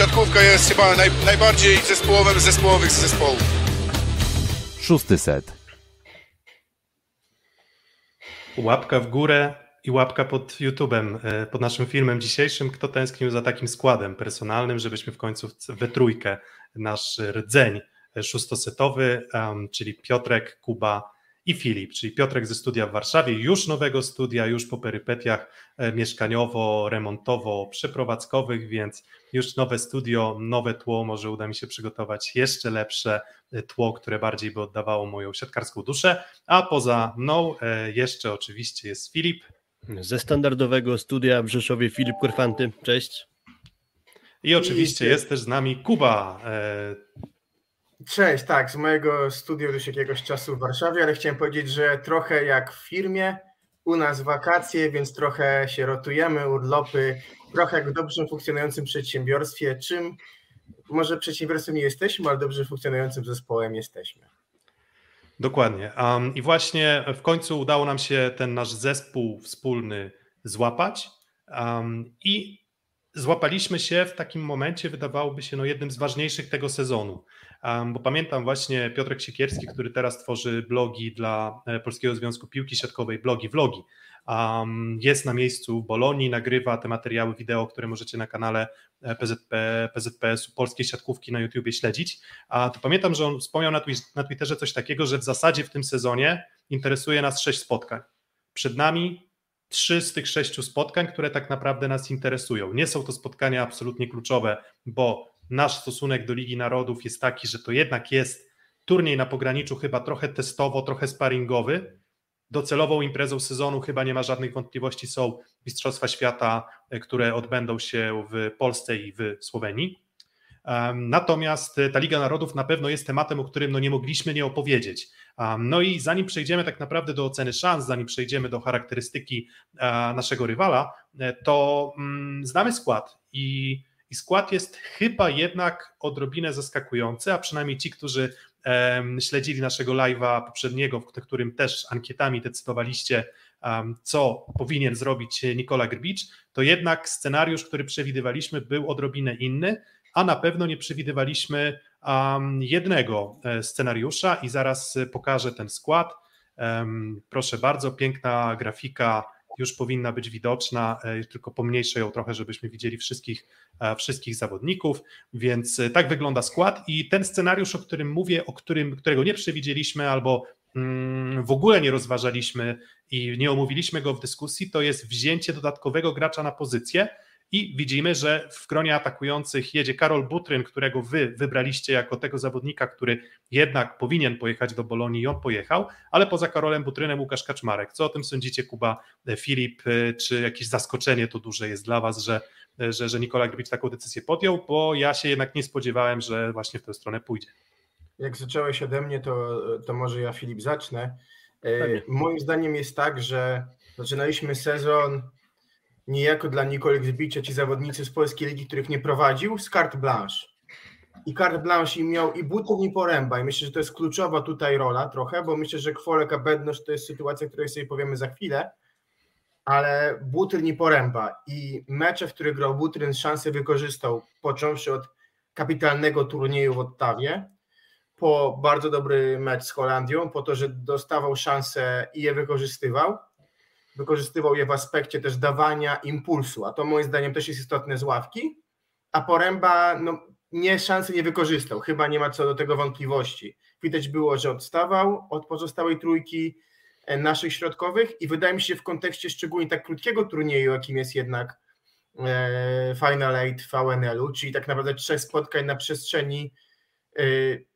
siatkówka jest chyba naj, najbardziej zespołowym zespołowych zespołów. Szósty set. Łapka w górę i łapka pod YouTube'em, e, pod naszym filmem dzisiejszym. Kto tęsknił za takim składem personalnym, żebyśmy w końcu we trójkę nasz rdzeń szóstosetowy, czyli Piotrek, Kuba i Filip, czyli Piotrek ze studia w Warszawie, już nowego studia, już po perypetiach e, mieszkaniowo, remontowo, przeprowadzkowych, więc już nowe studio, nowe tło, może uda mi się przygotować jeszcze lepsze e, tło, które bardziej by oddawało moją siatkarską duszę, a poza mną e, jeszcze oczywiście jest Filip. Ze standardowego studia w Rzeszowie Filip Korfanty, cześć. I oczywiście jest też z nami Kuba, Cześć, tak, z mojego studia już jakiegoś czasu w Warszawie, ale chciałem powiedzieć, że trochę jak w firmie, u nas wakacje, więc trochę się rotujemy, urlopy, trochę jak w dobrze funkcjonującym przedsiębiorstwie, czym może przedsiębiorstwem nie jesteśmy, ale dobrze funkcjonującym zespołem jesteśmy. Dokładnie. Um, I właśnie w końcu udało nam się ten nasz zespół wspólny złapać um, i złapaliśmy się w takim momencie, wydawałoby się, no jednym z ważniejszych tego sezonu bo pamiętam właśnie Piotrek Siekierski, który teraz tworzy blogi dla e, Polskiego Związku Piłki Siatkowej, blogi, vlogi. Jest na miejscu w Bolonii, nagrywa te materiały wideo, które możecie na kanale e, PZP, PZPS-u Polskiej Siatkówki na YouTubie śledzić. A to pamiętam, że on wspomniał na, na Twitterze coś takiego, że w zasadzie w tym sezonie interesuje nas sześć spotkań. Przed nami trzy z tych sześciu spotkań, które tak naprawdę nas interesują. Nie są to spotkania absolutnie kluczowe, bo nasz stosunek do Ligi Narodów jest taki, że to jednak jest turniej na pograniczu chyba trochę testowo, trochę sparingowy. Docelową imprezą sezonu chyba nie ma żadnych wątpliwości są Mistrzostwa Świata, e, które odbędą się w Polsce i w Słowenii. Natomiast e, ta Liga Narodów na pewno jest tematem, o którym no nie mogliśmy nie opowiedzieć. No i zanim przejdziemy tak naprawdę do oceny szans, zanim przejdziemy do charakterystyki e, naszego rywala, to mm, znamy skład i i skład jest chyba jednak odrobinę zaskakujący, a przynajmniej ci, którzy śledzili naszego live'a poprzedniego, w którym też ankietami decydowaliście, co powinien zrobić Nikola Grbicz, to jednak scenariusz, który przewidywaliśmy, był odrobinę inny, a na pewno nie przewidywaliśmy jednego e, scenariusza i zaraz pokażę ten skład. proszę bardzo, piękna grafika już powinna być widoczna, e, tylko pomniejszę ją trochę, żebyśmy widzieli wszystkich, e, wszystkich zawodników, więc e, tak wygląda skład i ten scenariusz, o którym mówię, o którym, którego nie przewidzieliśmy albo mm, w ogóle nie rozważaliśmy i nie omówiliśmy go w dyskusji, to jest wzięcie dodatkowego gracza na pozycję, i widzimy, że w gronie atakujących jedzie Karol Butryn, którego wy wybraliście jako tego zawodnika, który jednak powinien pojechać do Bolonii i on pojechał, ale poza Karolem Butrynem Łukasz Kaczmarek. Co o tym sądzicie, Kuba, e, Filip? E, czy jakieś zaskoczenie to duże jest dla was, że, e, że, że Nikola Grbic taką decyzję podjął? Bo ja się jednak nie spodziewałem, że właśnie w tę stronę pójdzie. Jak zacząłeś ode mnie, to, to może ja, Filip, zacznę. Moim zdaniem jest tak, że zaczynaliśmy sezon niejako dla Nicole Grzbicza ci zawodnicy z polskiej ligi, których nie prowadził, z carte blanche. I carte blanche im miał i Buton i Poręba. I myślę, że to jest kluczowa tutaj rola trochę, bo myślę, że Kwolek a Bednosz to jest sytuacja, której sobie powiemy za chwilę, ale Butryn i Poręba. I mecze, w których grał Butryn szansę wykorzystał, począwszy od kapitalnego turnieju w Ottawie, po bardzo dobry mecz z Holandią, po to, że dostawał szansę i je wykorzystywał, wykorzystywał je w aspekcie też dawania impulsu, a to moim zdaniem też jest istotne z ławki, a Poręba no, nie szansy nie wykorzystał, chyba nie ma co do tego wątpliwości. Widać było, że odstawał od pozostałej trójki e, naszych środkowych i wydaje mi się w kontekście szczególnie tak krótkiego turnieju, jakim jest jednak e, Final Eight VNL-u, czyli tak naprawdę trzech spotkań na przestrzeni e,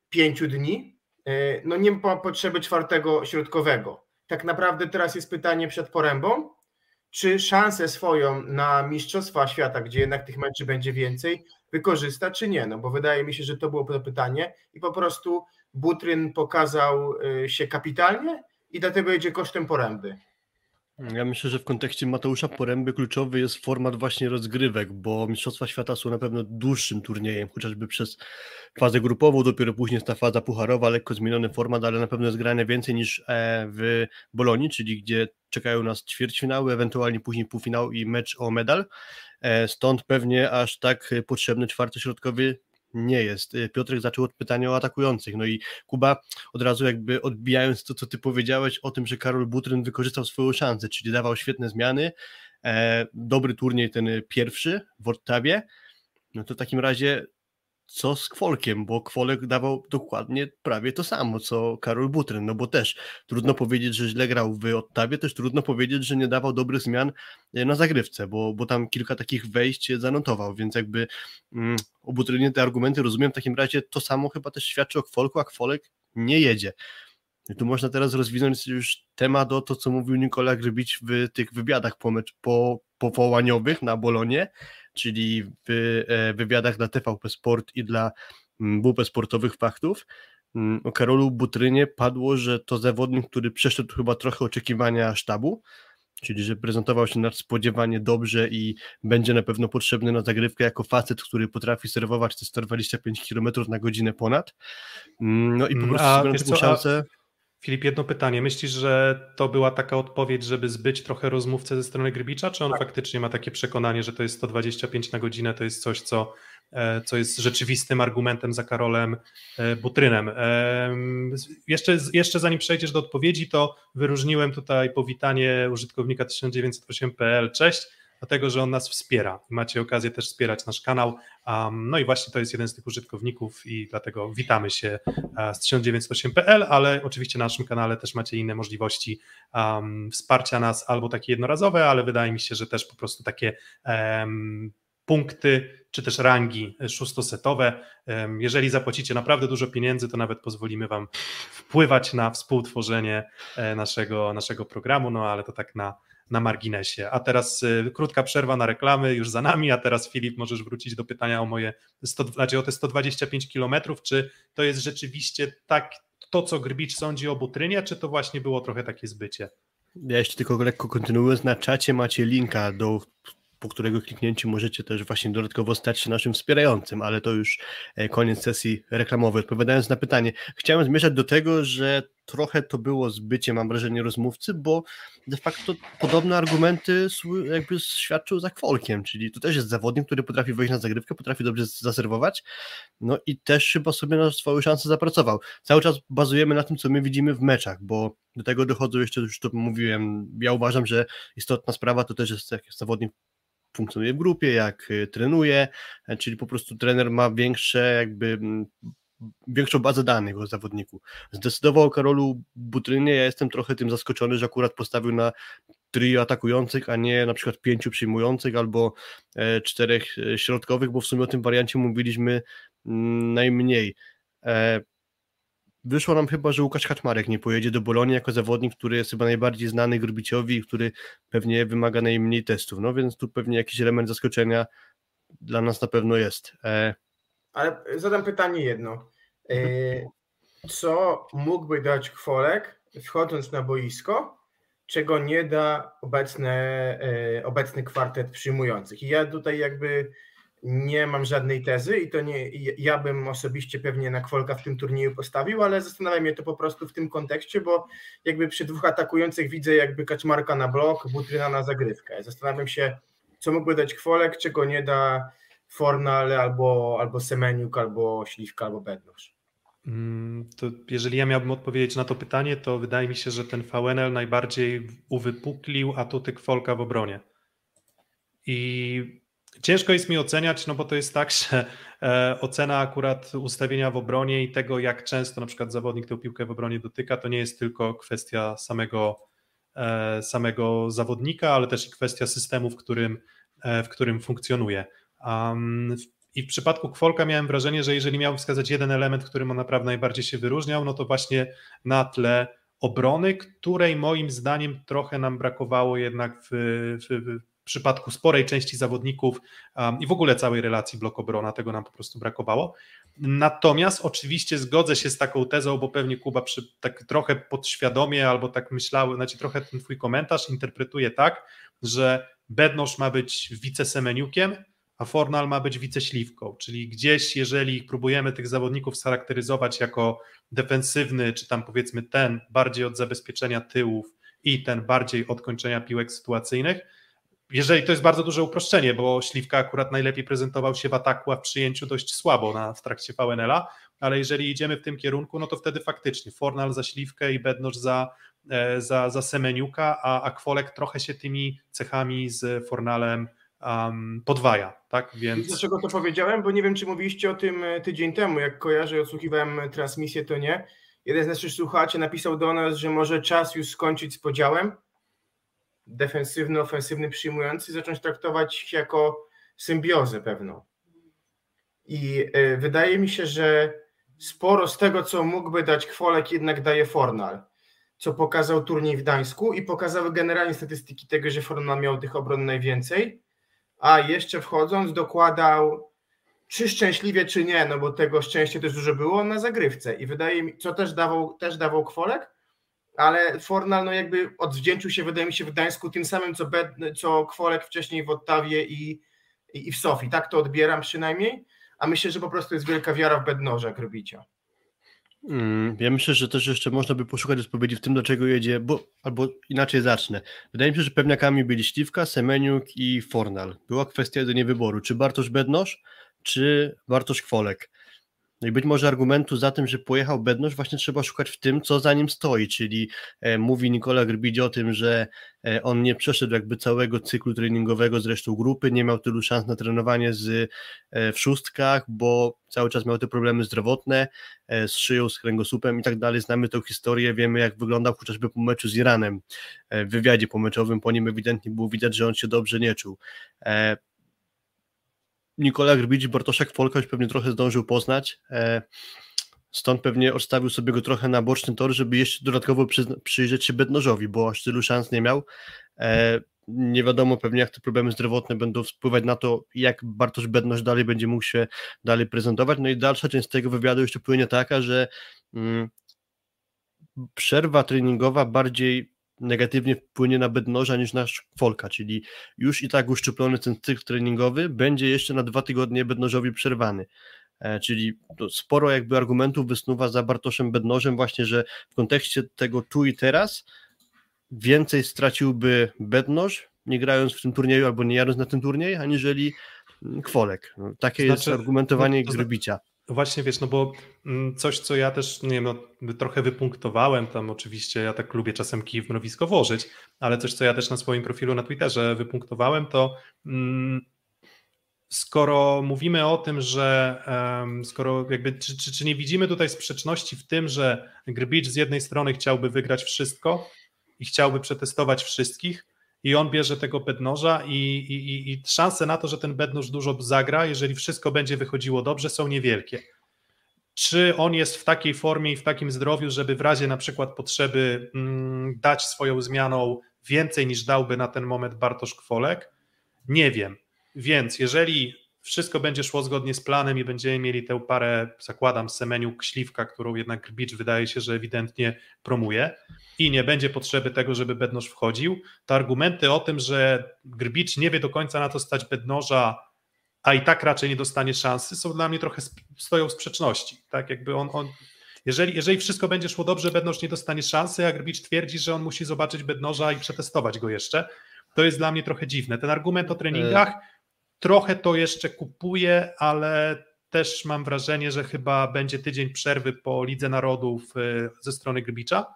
pięciu dni, no nie ma potrzeby czwartego środkowego tak naprawdę teraz jest pytanie przed porębą, czy szansę swoją na Mistrzostwa Świata, gdzie jednak tych meczy będzie więcej, wykorzysta, czy nie? No bo wydaje mi się, że to było to pytanie i po prostu Butryn pokazał y, się kapitalnie i dlatego jedzie kosztem poręby. Ja myślę, że w kontekście Mateusza Poręby kluczowy jest format właśnie rozgrywek, bo Mistrzostwa Świata są na pewno dłuższym turniejem, chociażby przez fazę grupową, dopiero później jest ta faza pucharowa, lekko zmieniony format, ale na pewno jest grane więcej niż e, w Bolonii, czyli gdzie czekają nas ćwierćfinały, ewentualnie później półfinał i mecz o medal. E, stąd pewnie aż tak potrzebny czwarty środkowy nie jest. Y, Piotrek zaczął od pytania o atakujących. No i Kuba od razu jakby odbijając to, co ty powiedziałeś o tym, że Karol Butryn wykorzystał swoją szansę, czyli dawał świetne zmiany, e, dobry turniej ten pierwszy w Ottawie, no to w takim razie co z Kwolkiem, bo Kwolek dawał dokładnie prawie to samo, co Karol Butryn, no bo też trudno powiedzieć, że źle grał w Ottawie, też trudno powiedzieć, że nie dawał dobrych zmian e, na zagrywce, bo, bo tam kilka takich wejść zanotował, więc jakby mm, o Butrynie te argumenty rozumiem, w takim razie to samo chyba też świadczy o Kwolku, a Kwolek nie jedzie. I tu można teraz rozwinąć już temat o to, co mówił Nikola Grybić w tych wywiadach po, po, powołaniowych na Bolonie, czyli w e, wywiadach dla TVP Sport i dla mm, WP Sportowych Faktów. Mm, o Karolu Butrynie padło, że to zawodnik, który przeszedł chyba trochę oczekiwania sztabu, czyli że prezentował się nadspodziewanie dobrze i będzie na pewno potrzebny na zagrywkę jako facet, który potrafi serwować te 125 km na godzinę ponad. Mm, no i po prostu a, taką szansę... Filip, jedno pytanie. Myślisz, że to była taka odpowiedź, żeby zbyć trochę rozmówcę ze strony Grybicza, czy on tak. faktycznie ma takie przekonanie, że to jest 125 na godzinę, to jest coś, co, e, co jest rzeczywistym argumentem za Karolem e, Butrynem? Jeszcze, jeszcze zanim przejdziesz do odpowiedzi, to wyróżniłem tutaj powitanie użytkownika 1908.pl. Cześć dlatego że on nas wspiera. Macie okazję też wspierać nasz kanał. No i właśnie to jest jeden z tych użytkowników i dlatego witamy się e, z 1908.pl, ale oczywiście na naszym kanale też macie inne możliwości wsparcia nas, albo takie jednorazowe, ale wydaje mi się, że też po prostu takie punkty czy też rangi szóstosetowe. Jeżeli zapłacicie naprawdę dużo pieniędzy, to nawet pozwolimy Wam wpływać na współtworzenie e, naszego, naszego programu, no ale to tak na, na marginesie. A teraz y, krótka przerwa na reklamy już za nami, a teraz Filip możesz wrócić do pytania o moje 100, znaczy o te 125 kilometrów, czy to jest rzeczywiście tak to, co Grbicz sądzi o Butrynie, czy to właśnie było trochę takie zbycie? Ja jeszcze tylko lekko kontynuując, na czacie macie linka do po którego kliknięciu możecie też właśnie dodatkowo stać się naszym wspierającym, ale to już e, koniec sesji reklamowej. Odpowiadając na pytanie, chciałem zmierzać do tego, że trochę to było zbycie, mam wrażenie, rozmówcy, bo de facto podobne argumenty jakby świadczył za Kwolkiem, czyli to też jest zawodnik, który potrafi wejść na zagrywkę, potrafi dobrze zaserwować, no i też chyba sobie na swoją szansę zapracował. Cały czas bazujemy na tym, co my widzimy w meczach, bo do tego dochodzą jeszcze, już to mówiłem, ja uważam, że istotna sprawa to też jest jak zawodnik funkcjonuje w grupie, jak y, trenuje, e, czyli po prostu trener ma większe jakby większą bazę danych o zawodniku. Zdecydował o Karolu Butrynie, ja jestem trochę tym zaskoczony, że akurat postawił na trio atakujących, a nie na przykład pięciu przyjmujących albo e, czterech e, środkowych, bo w sumie o tym wariancie mówiliśmy mm, najmniej. Wyszło nam chyba, że Łukasz Kaczmarek nie pojedzie do Bolonii jako zawodnik, który jest chyba najbardziej znany Grubiciowi który pewnie wymaga najmniej testów. No więc tu pewnie jakiś element zaskoczenia dla nas na pewno jest. E... Ale zadam pytanie jedno. E... Co mógłby dać Kwolek wchodząc na boisko, czego nie da obecne, e... obecny kwartet przyjmujących? I ja tutaj jakby nie mam żadnej tezy i to nie, ja bym osobiście pewnie na Kwolka w tym turnieju postawił, ale zastanawia mnie to po prostu w tym kontekście, bo jakby przy dwóch atakujących widzę jakby Kaczmarka na blok, Butryna na zagrywkę. Zastanawiam się, co mógłby dać Kwolek, czego nie da Fornal albo, albo Semeniuk, albo Śliwka, albo Bednosz. Mm, to jeżeli ja miałbym odpowiedzieć na to pytanie, to wydaje mi się, że ten VNL najbardziej uwypuklił atuty Kwolka w obronie. I Ciężko jest mi oceniać, no bo to jest tak, że e, ocena akurat ustawienia w obronie i tego, jak często na przykład zawodnik tę piłkę w obronie dotyka, to nie jest tylko kwestia samego, e, samego zawodnika, ale też i kwestia systemu, w którym, e, w którym funkcjonuje. Um, I w przypadku Kwolka miałem wrażenie, że jeżeli miałbym wskazać jeden element, którym on naprawdę najbardziej się wyróżniał, no to właśnie na tle obrony, której moim zdaniem trochę nam brakowało jednak w, w, w przypadku sporej części zawodników um, i w ogóle całej relacji blok-obrona, tego nam po prostu brakowało. Natomiast oczywiście zgodzę się z taką tezą, bo pewnie Kuba przy, tak trochę podświadomie albo tak myślał, znaczy trochę ten twój komentarz interpretuje tak, że Bednosz ma być wicesemeniukiem, a Fornal ma być wiceśliwką, czyli gdzieś, jeżeli próbujemy tych zawodników scharakteryzować jako defensywny, czy tam powiedzmy ten bardziej od zabezpieczenia tyłów i ten bardziej od kończenia piłek sytuacyjnych, jeżeli to jest bardzo duże uproszczenie, bo Śliwka akurat najlepiej prezentował się w ataku, a w przyjęciu dość słabo na, w trakcie VNL-a, ale jeżeli idziemy w tym kierunku, no to wtedy faktycznie Fornal za Śliwkę i Bednosz za, e, za, za Semeniuka, a, a Kwolek trochę się tymi cechami z Fornalem um, podwaja, tak? Więc... Dlaczego to powiedziałem? Bo nie wiem, czy mówiliście o tym e, tydzień temu, jak kojarzę, odsłuchiwałem transmisję, to nie. Jeden z naszych słuchaczy napisał do nas, że może czas już skończyć z podziałem defensywny, ofensywny, przyjmujący, zacząć traktować jako symbiozę pewną. I e, wydaje mi się, że sporo z tego, co mógłby dać Kwolek, jednak daje Fornal, co pokazał turniej w Gdańsku i pokazały generalnie statystyki tego, że Fornal miał tych obron najwięcej, a jeszcze wchodząc dokładał czy szczęśliwie, czy nie, no bo tego szczęścia też dużo było na zagrywce. I wydaje mi, co też dawał, też dawał Kwolek, ale Fornal no jakby odwdzięczył się, wydaje mi się, w Gdańsku tym samym, co, Bed, co Kwolek wcześniej w Ottawie i, i, i, w Sofii. Tak to odbieram przynajmniej, a myślę, że po prostu jest wielka wiara w Bednorza Grobicia. Mm, ja myślę, że też jeszcze można by poszukać odpowiedzi w tym, dlaczego jedzie, bo, albo inaczej zacznę. Wydaje mi się, że pewniakami byli Śliwka, Semeniuk i Fornal. Była kwestia jedynie wyboru, czy Bartosz Bednosz, czy Bartosz Kwolek. No i być może argumentu za tym, że pojechał Bednosz, właśnie trzeba szukać w tym, co za nim stoi, czyli e, mówi Nikola Grbidzie o tym, że e, on nie przeszedł jakby całego cyklu treningowego z resztą grupy, nie miał tylu szans na trenowanie z, e, w szóstkach, bo cały czas miał te problemy zdrowotne z szyją, z kręgosłupem i tak dalej. Znamy tę historię, wiemy jak wyglądał chociażby po meczu z Iranem, w wywiadzie pomeczowym, po nim ewidentnie było widać, że on się dobrze nie czuł. Nikola Grbić Bartoszek Folkoś pewnie trochę zdążył poznać. E, stąd pewnie odstawił sobie go trochę na boczny tor, żeby jeszcze dodatkowo przyjrzeć się Bednożowi, bo aż tylu szans nie miał. E, nie wiadomo pewnie, jak te problemy zdrowotne będą wpływać na to, jak Bartosz Bednoż dalej będzie mógł się dalej prezentować. No i dalsza część tego wywiadu jeszcze płynie taka, że mm, przerwa treningowa bardziej negatywnie wpłynie na Bednoża niż nasz Folka, czyli już i tak uszczuplony ten cykl treningowy będzie jeszcze na dwa tygodnie Bednożowi przerwany. E, czyli sporo jakby argumentów wysnuwa za Bartoszem Bednożem właśnie, że w kontekście tego tu i teraz więcej straciłby Bednoż, nie grając w tym turnieju albo nie jadąc na ten turniej, aniżeli Kwolek. No, takie znaczy, jest argumentowanie no, to. Właśnie wiesz, no bo mm, coś, co ja też, nie wiem, no, trochę wypunktowałem, tam oczywiście ja tak lubię czasem kij w mrowisko włożyć, ale coś, co ja też na swoim profilu na Twitterze wypunktowałem, to mm, skoro mówimy o tym, że um, skoro jakby, czy, czy, czy, nie widzimy tutaj sprzeczności w tym, że Grbicz z jednej strony chciałby wygrać wszystko i chciałby przetestować wszystkich, i on bierze tego bednoża i, i, i szanse na to, że ten bednoż dużo zagra, jeżeli wszystko będzie wychodziło dobrze, są niewielkie. Czy on jest w takiej formie i w takim zdrowiu, żeby w razie na przykład potrzeby mm, dać swoją zmianą więcej niż dałby na ten moment Bartosz Kwolek? Nie wiem. Więc jeżeli wszystko będzie szło zgodnie z planem i będziemy mieli tę parę, zakładam, Semeniuk, Śliwka, którą jednak Bicz wydaje się, że ewidentnie promuje i nie będzie potrzeby tego, żeby Bednoż wchodził, to argumenty o tym, że Grbicz nie wie do końca na to stać Bednoża, a i tak raczej nie dostanie szansy, są dla mnie trochę stoją w sprzeczności. Tak, jakby on, on jeżeli, jeżeli wszystko będzie szło dobrze, Bednoż nie dostanie szansy, a Grbicz twierdzi, że on musi zobaczyć Bednoża i przetestować go jeszcze, to jest dla mnie trochę dziwne. Ten argument o treningach Trochę to jeszcze kupuję, ale też mam wrażenie, że chyba będzie tydzień przerwy po Lidze Narodów y, ze strony Grbicza,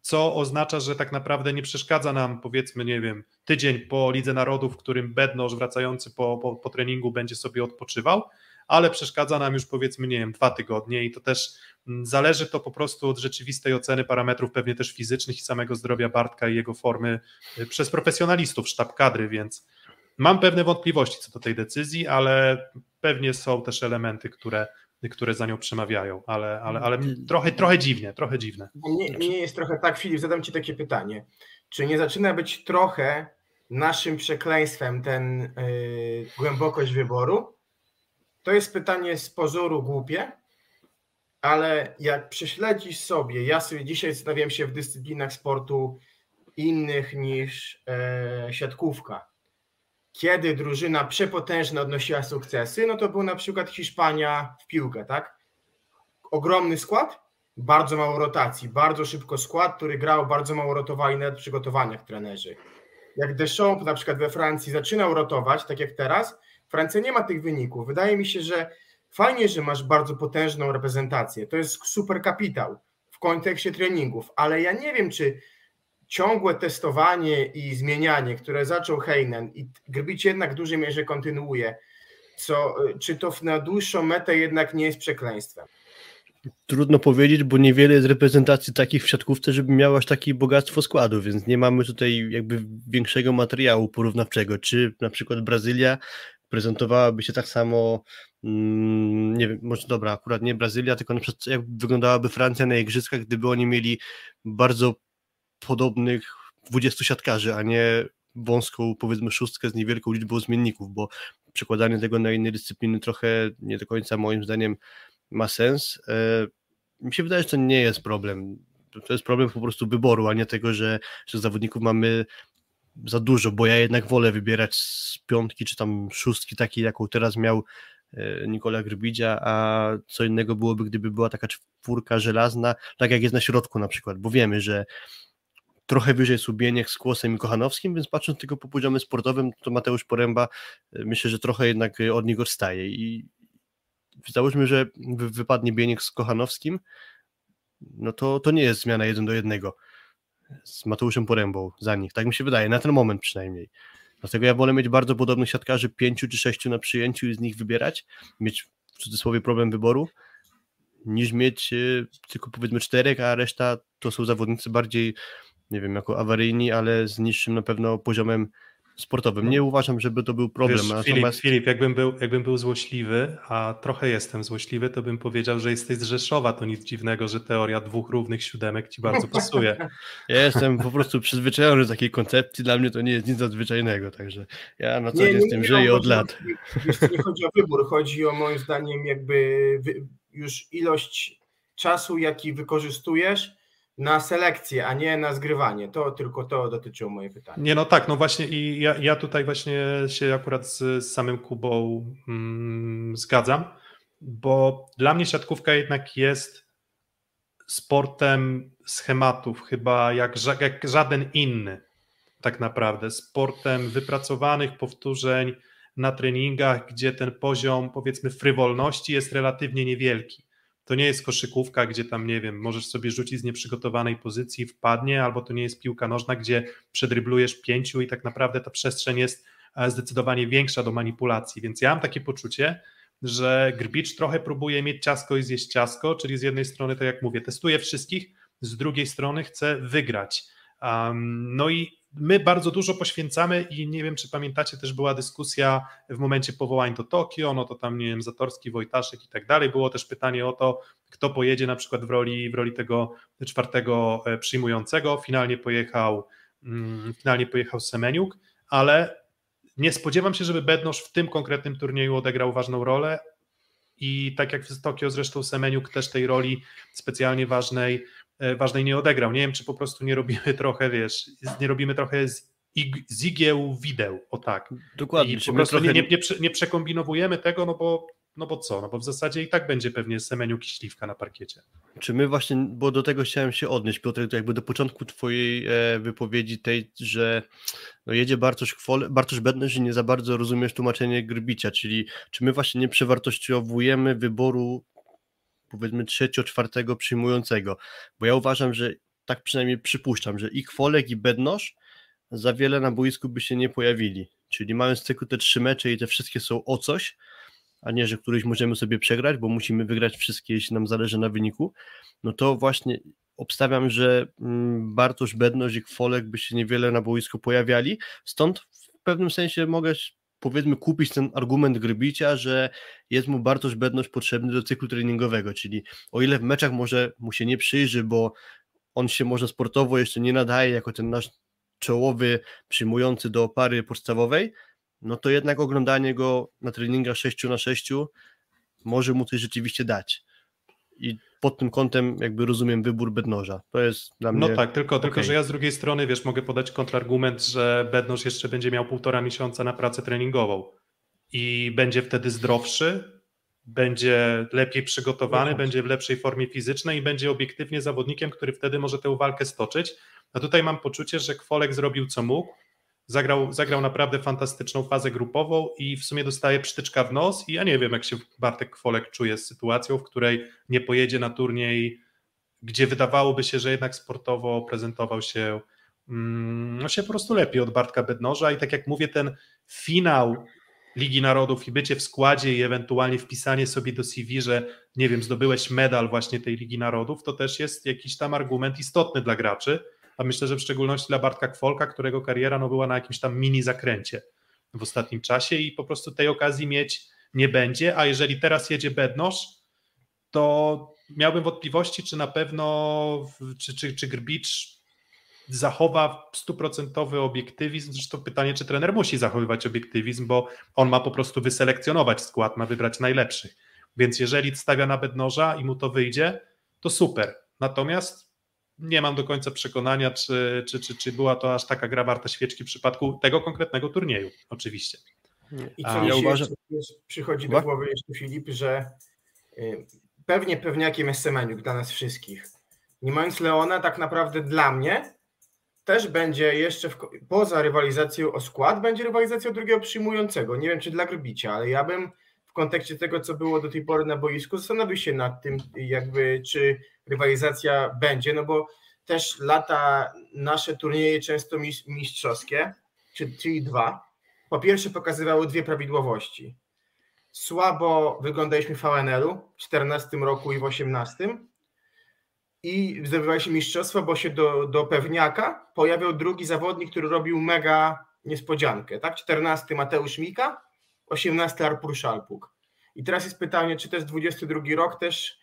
co oznacza, że tak naprawdę nie przeszkadza nam, powiedzmy, nie wiem, tydzień po Lidze Narodów, w którym Bednoż wracający po, po, po treningu będzie sobie odpoczywał, ale przeszkadza nam już powiedzmy, nie wiem, dwa tygodnie i to też mm, zależy to po prostu od rzeczywistej oceny parametrów, pewnie też fizycznych i samego zdrowia Bartka i jego formy y, przez profesjonalistów, sztab kadry, więc Mam pewne wątpliwości co do tej decyzji, ale pewnie są też elementy, które, które za nią przemawiają, ale, ale, ale trochę, trochę dziwnie, trochę dziwne. Nie, nie jest trochę tak, Filip, zadam Ci takie pytanie. Czy nie zaczyna być trochę naszym przekleństwem ten yy, głębokość wyboru? To jest pytanie z pozoru głupie, ale jak prześledzisz sobie, ja sobie dzisiaj zastanawiam się w dyscyplinach sportu innych niż e, siatkówka. Kiedy drużyna przepotężna odnosiła sukcesy, no to był na przykład Hiszpania w piłkę, tak? Ogromny skład, bardzo mało rotacji, bardzo szybko skład, który grał, bardzo mało rotowali nawet w przygotowaniach trenerzy. Jak Deschamps na przykład we Francji zaczynał rotować, tak jak teraz, Francja nie ma tych wyników. Wydaje mi się, że fajnie, że masz bardzo potężną reprezentację. To jest super kapitał w kontekście treningów, ale ja nie wiem, czy ciągłe testowanie i zmienianie, które zaczął Heinen i Grbić jednak w dużej mierze kontynuuje, co, czy to na dłuższą metę jednak nie jest przekleństwem? Trudno powiedzieć, bo niewiele jest reprezentacji takich w siatkówce, żeby miała aż takie bogactwo składu, więc nie mamy tutaj jakby większego materiału porównawczego. Czy na przykład Brazylia prezentowałaby się tak samo, mm, nie wiem, może dobra, akurat nie Brazylia, tylko na przykład jak wyglądałaby Francja na igrzyskach, gdyby oni mieli bardzo podobnych 20 siatkarzy, a nie wąską, powiedzmy, szóstkę z niewielką liczbą zmienników, bo przekładanie tego na inne dyscypliny trochę nie do końca moim zdaniem ma sens. E, mi się wydaje, że to nie jest problem. To jest problem po prostu wyboru, a nie tego, że, że zawodników mamy za dużo, bo ja jednak wolę wybierać z piątki czy tam szóstki takiej, jaką teraz miał e, Nikola Grbidzia, a co innego byłoby, gdyby była taka czwórka żelazna, tak jak jest na środku na przykład, bo wiemy, że trochę wyżej Subieniek z Kłosem i Kochanowskim, więc patrząc tylko po poziomie sportowym, to Mateusz Poręba e, myślę, że trochę jednak od niego odstaje i załóżmy, że wypadnie Bieniek z Kochanowskim, no to, to nie jest zmiana jeden do jednego z Mateuszem Porębą za nich, tak mi się wydaje, na ten moment przynajmniej. Dlatego ja wolę mieć bardzo podobnych siatkarzy, pięciu czy sześciu na przyjęciu i z nich wybierać, mieć w cudzysłowie problem wyboru, niż mieć e, tylko powiedzmy czterech, a reszta to są zawodnicy bardziej, nie wiem, jako awaryjni, ale z niższym na pewno poziomem sportowym. Nie uważam, żeby to był problem. Wiesz, natomiast... Filip, Filip jakbym, był, jakbym był złośliwy, a trochę jestem złośliwy, to bym powiedział, że jesteś z Rzeszowa, to nic dziwnego, że teoria dwóch równych siódemek ci bardzo pasuje. Ja jestem po prostu przyzwyczajony do takiej koncepcji, dla mnie to nie jest nic nadzwyczajnego, także ja na co dzień z tym żyję od lat. nie chodzi o wybór, chodzi o moim zdaniem jakby już ilość czasu, jaki wykorzystujesz, na selekcję, a nie na zgrywanie. To tylko to dotyczyło moje pytanie. Nie, no tak, no właśnie i ja, ja tutaj właśnie się akurat z, z samym Kubą mm, zgadzam, bo dla mnie siatkówka jednak jest sportem schematów, chyba jak, jak żaden inny tak naprawdę, sportem wypracowanych powtórzeń na treningach, gdzie ten poziom powiedzmy frywolności jest relatywnie niewielki. To nie jest koszykówka, gdzie tam, nie wiem, możesz sobie rzucić z nieprzygotowanej pozycji, wpadnie, albo to nie jest piłka nożna, gdzie przedryblujesz pięciu i tak naprawdę ta przestrzeń jest e, zdecydowanie większa do manipulacji. Więc ja mam takie poczucie, że Grbicz trochę próbuje mieć ciasko i zjeść ciasko, czyli z jednej strony, tak jak mówię, testuje wszystkich, z drugiej strony chce wygrać. Um, no i my bardzo dużo poświęcamy i nie wiem, czy pamiętacie, też była dyskusja w momencie powołań do Tokio, no to tam, nie wiem, Zatorski, Wojtaszek i tak dalej. Było też pytanie o to, kto pojedzie na przykład w roli, w roli tego czwartego e, przyjmującego. Finalnie pojechał, mm, finalnie pojechał Semeniuk, ale nie spodziewam się, żeby Bednosz w tym konkretnym turnieju odegrał ważną rolę i tak jak w Tokio zresztą Semeniuk też tej roli specjalnie ważnej ważnej nie odegrał. Nie wiem, czy po prostu nie robimy trochę, wiesz, nie robimy trochę z, z igieł wideł, o tak. Dokładnie. I po prostu trochę... nie, nie, nie, przekombinowujemy tego, no bo, no bo co, no bo w zasadzie i tak będzie pewnie semeniu kiśliwka na parkiecie. Czy my właśnie, bo do tego chciałem się odnieść, Piotr, to jakby do początku twojej e, wypowiedzi tej, że no jedzie Bartosz, Kwole, Bartosz Bedny, że nie za bardzo rozumiesz tłumaczenie Grbicia, czyli czy my właśnie nie przewartościowujemy wyboru powiedzmy trzecio, czwartego przyjmującego, bo ja uważam, że tak przynajmniej przypuszczam, że i Kwolek i Bednosz za wiele na boisku by się nie pojawili, czyli mając tylko te trzy mecze i te wszystkie są o coś, a nie, że któryś możemy sobie przegrać, bo musimy wygrać wszystkie, jeśli nam zależy na wyniku, no to właśnie obstawiam, że mm, Bartosz Bednosz i Kwolek by się niewiele na boisku pojawiali, stąd w pewnym sensie mogę powiedzmy kupić ten argument Grybicia, że jest mu Bartosz Bedność potrzebny do cyklu treningowego, czyli o ile w meczach może mu się nie przyjrzy, bo on się może sportowo jeszcze nie nadaje jako ten nasz czołowy przyjmujący do pary podstawowej, no to jednak oglądanie go na treningach 6 na 6 może mu coś rzeczywiście dać. I pod tym kątem jakby rozumiem wybór Bednoża. To jest dla no mnie. No tak, tylko, okay. tylko że ja z drugiej strony, wiesz, mogę podać kontrargument, że Bednoż jeszcze będzie miał półtora miesiąca na pracę treningową i będzie wtedy zdrowszy, będzie lepiej przygotowany, no będzie w lepszej formie fizycznej i będzie obiektywnie zawodnikiem, który wtedy może tę walkę stoczyć. A tutaj mam poczucie, że Kwolek zrobił co mógł, zagrał, zagrał naprawdę fantastyczną fazę grupową i w sumie dostaje przytyczka w nos i ja nie wiem, jak się Bartek Kwolek czuje z sytuacją, w której nie pojedzie na turniej, gdzie wydawałoby się, że jednak sportowo prezentował się mm, no się po prostu lepiej od Bartka Bednoża. I tak jak mówię, ten finał Ligi Narodów i bycie w składzie i ewentualnie wpisanie sobie do CV, że nie wiem, zdobyłeś medal właśnie tej Ligi Narodów, to też jest jakiś tam argument istotny dla graczy, a myślę, że w szczególności dla Bartka Kwolka, którego kariera no, była na jakimś tam mini zakręcie w ostatnim czasie i po prostu tej okazji mieć nie będzie, a jeżeli teraz jedzie Bednosz, to miałbym wątpliwości, czy na pewno, czy, czy, czy Grbicz zachowa stuprocentowy obiektywizm. Zresztą pytanie, czy trener musi zachowywać obiektywizm, bo on ma po prostu wyselekcjonować skład, ma wybrać najlepszych. Więc jeżeli stawia na bednoża i mu to wyjdzie, to super. Natomiast nie mam do końca przekonania, czy, czy, czy, czy była to aż taka gra warta świeczki w przypadku tego konkretnego turnieju, oczywiście. I co mi ja uważam... przychodzi do głowy jeszcze Filip, że y, pewnie pewniakiem jest Semeniuk dla nas wszystkich. Nie mając Leona, tak naprawdę dla mnie też będzie jeszcze w, poza rywalizacją o skład, będzie rywalizacja o drugiego przyjmującego. Nie wiem, czy dla Grbicia, ale ja bym w kontekście tego, co było do tej pory na boisku, zastanowił się nad tym, jakby czy rywalizacja będzie, no bo też lata nasze turnieje często mistrzowskie, czyli dwa, po pierwsze pokazywały dwie prawidłowości. Słabo wyglądaliśmy w VNL-u w 14 roku i w 18, i zdobywali się mistrzostwa, bo się do, do pewniaka pojawiał drugi zawodnik, który robił mega niespodziankę. Tak? 14 Mateusz Mika, 18 Arpur Szalpuk. I teraz jest pytanie, czy jest 22 rok też,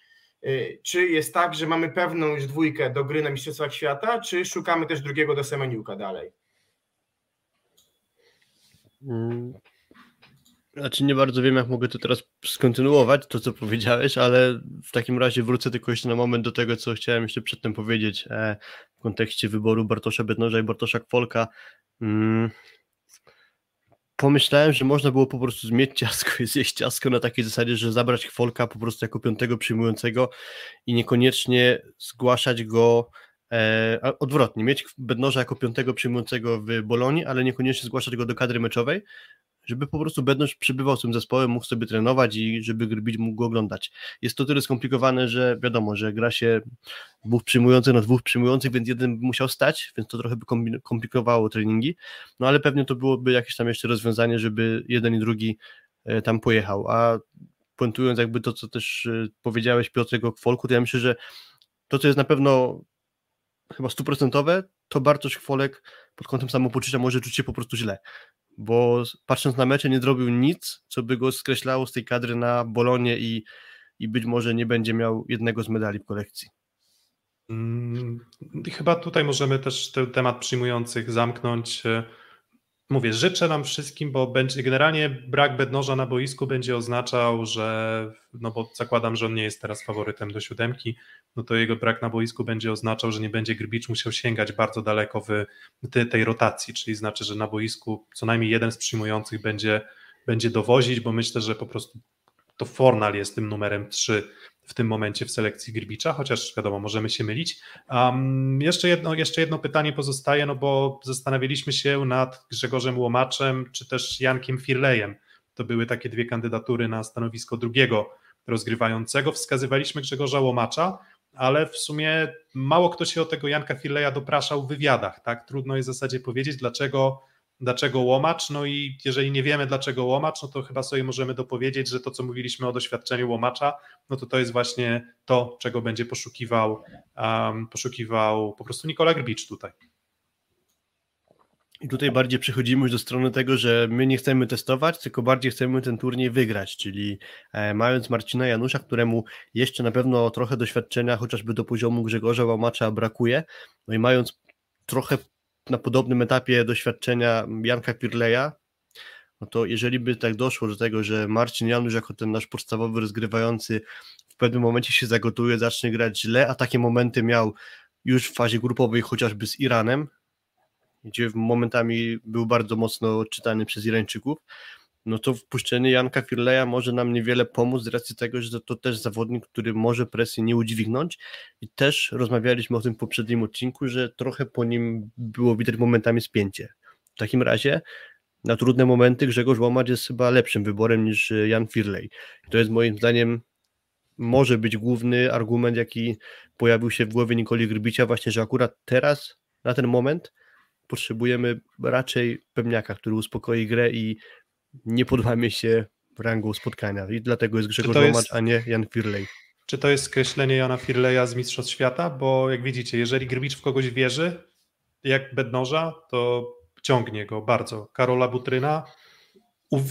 czy jest tak, że mamy pewną już dwójkę do gry na Mistrzostwach Świata, czy szukamy też drugiego do Semeniuka dalej? Mm, znaczy nie bardzo wiem, jak mogę to teraz skontynuować, to co powiedziałeś, ale w takim razie wrócę tylko jeszcze na moment do tego, co chciałem jeszcze przedtem powiedzieć e, w kontekście wyboru Bartosza Bednoża i Bartosza Kwolka. Pomyślałem, że można było po prostu zmieć ciasko i zjeść ciasko na takiej zasadzie, że zabrać Kwolka po prostu jako piątego przyjmującego i niekoniecznie zgłaszać go e, odwrotnie, mieć Bednoża jako piątego przyjmującego w Bolonii, ale niekoniecznie zgłaszać go do kadry meczowej, żeby po prostu Bednosz przybywał z tym zespołem, mógł sobie trenować i żeby Grbić mógł go oglądać. Jest to tyle skomplikowane, że wiadomo, że gra się dwóch przyjmujących na dwóch przyjmujących, więc jeden musiał stać, więc to trochę by komplikowało treningi, no ale pewnie to byłoby jakieś tam jeszcze rozwiązanie, żeby jeden i drugi e, tam pojechał, a puentując jakby to, co też e, powiedziałeś Piotrek o Kwolku, to ja myślę, że to, co jest na pewno chyba stuprocentowe, to Bartosz Kwolek pod kątem samopoczucia może czuć się po prostu źle bo patrząc na mecze nie zrobił nic, co by go skreślało z tej kadry na Bolonie i, i być może nie będzie miał jednego z medali w kolekcji. Hmm, chyba tutaj możemy też ten temat przyjmujących zamknąć. Mówię, życzę nam wszystkim, bo będzie generalnie brak bednoża na boisku będzie oznaczał, że, no bo zakładam, że on nie jest teraz faworytem do siódemki, no to jego brak na boisku będzie oznaczał, że nie będzie Grbicz musiał sięgać bardzo daleko w tej, rotacji, czyli znaczy, że na boisku co najmniej jeden z przyjmujących będzie, będzie dowozić, bo myślę, że po prostu to Fornal jest tym numerem 3 w tym momencie w selekcji Grbicza, chociaż wiadomo, możemy się mylić. Um, jeszcze, jedno, jeszcze jedno pytanie pozostaje, no bo zastanawialiśmy się nad Grzegorzem Łomaczem, czy też Jankiem Firlejem. To były takie dwie kandydatury na stanowisko drugiego rozgrywającego. Wskazywaliśmy Grzegorza Łomacza, ale w sumie mało kto się o tego Janka Firleja dopraszał w wywiadach. Tak? Trudno jest w zasadzie powiedzieć, dlaczego dlaczego łomacz, no i jeżeli nie wiemy dlaczego łomacz, no to chyba sobie możemy dopowiedzieć, że to co mówiliśmy o doświadczeniu łomacza, no to to jest właśnie to, czego będzie poszukiwał, um, poszukiwał po prostu Nikola Grbicz tutaj. I tutaj bardziej przechodzimy już do strony tego, że my nie chcemy testować, tylko bardziej chcemy ten turniej wygrać, czyli e, mając Marcina Janusza, któremu jeszcze na pewno trochę doświadczenia, chociażby do poziomu Grzegorza Łomacza brakuje, no i mając trochę na podobnym etapie doświadczenia Janka Pirleja, no to jeżeli by tak doszło do tego, że Marcin Janusz jako ten nasz podstawowy rozgrywający w pewnym momencie się zagotuje, zacznie grać źle, a takie momenty miał już w fazie grupowej chociażby z Iranem, gdzie momentami był bardzo mocno czytany przez Irańczyków, no to wpuszczenie Janka Firleja może nam niewiele pomóc z racji tego, że to też zawodnik, który może presję nie udźwignąć i też rozmawialiśmy o tym w poprzednim odcinku, że trochę po nim było widać momentami spięcie. W takim razie na trudne momenty Grzegorz Łomacz jest chyba lepszym wyborem niż Jan Firlej. To jest moim zdaniem może być główny argument, jaki pojawił się w głowie Nikoli Grbicia, właśnie, że akurat teraz, na ten moment potrzebujemy raczej pewniaka, który uspokoi grę i nie podłamie się rangą spotkania i dlatego jest Grzegorz jest, Łomacz, a nie Jan Firlej. Czy to jest skreślenie Jana Firleja z Mistrzostw Świata? Bo jak widzicie, jeżeli Grbicz w kogoś wierzy, jak Bednoża, to ciągnie go bardzo. Karola Butryna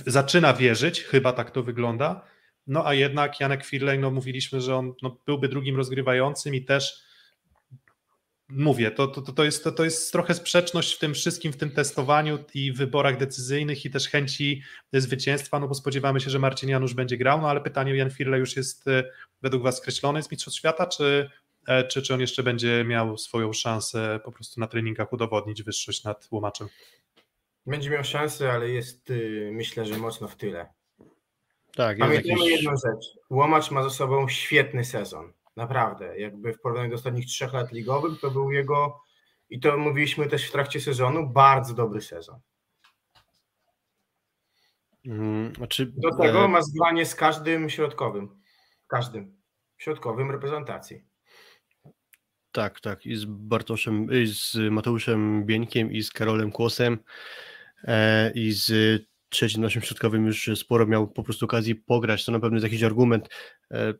zaczyna wierzyć, chyba tak to wygląda, no a jednak Janek Firlej, no mówiliśmy, że on no, byłby drugim rozgrywającym i też mówię, to, to, to, jest, to, to jest trochę sprzeczność w tym wszystkim, w tym testowaniu i wyborach decyzyjnych i też chęci zwycięstwa, no bo spodziewamy się, że Marcin Janusz będzie grał, no ale pytanie, Jan Firle już jest e, według Was skreślony z Mistrzostw Świata, czy, e, czy, czy on jeszcze będzie miał swoją szansę po prostu na treningach udowodnić wyższość nad Łomaczem? Będzie miał szansę, ale jest y, myślę, że mocno w tyle. Tak, Pamiętajmy jakiś... jedną rzecz. Łomacz ma za sobą świetny sezon. Naprawdę. Jakby w porównaniu do ostatnich trzech lat ligowych, to był jego, i to mówiliśmy też w trakcie sezonu, bardzo dobry sezon. Hmm, znaczy, do tego e... ma zgranie z każdym środkowym. Każdym. Środkowym reprezentacji. Tak, tak. I z Bartoszem, i z Mateuszem Bieńkiem, i z Karolem Kłosem, e, i z trzecim naszym środkowym już sporo miał po prostu okazji pograć. To na pewno jest jakiś argument. E,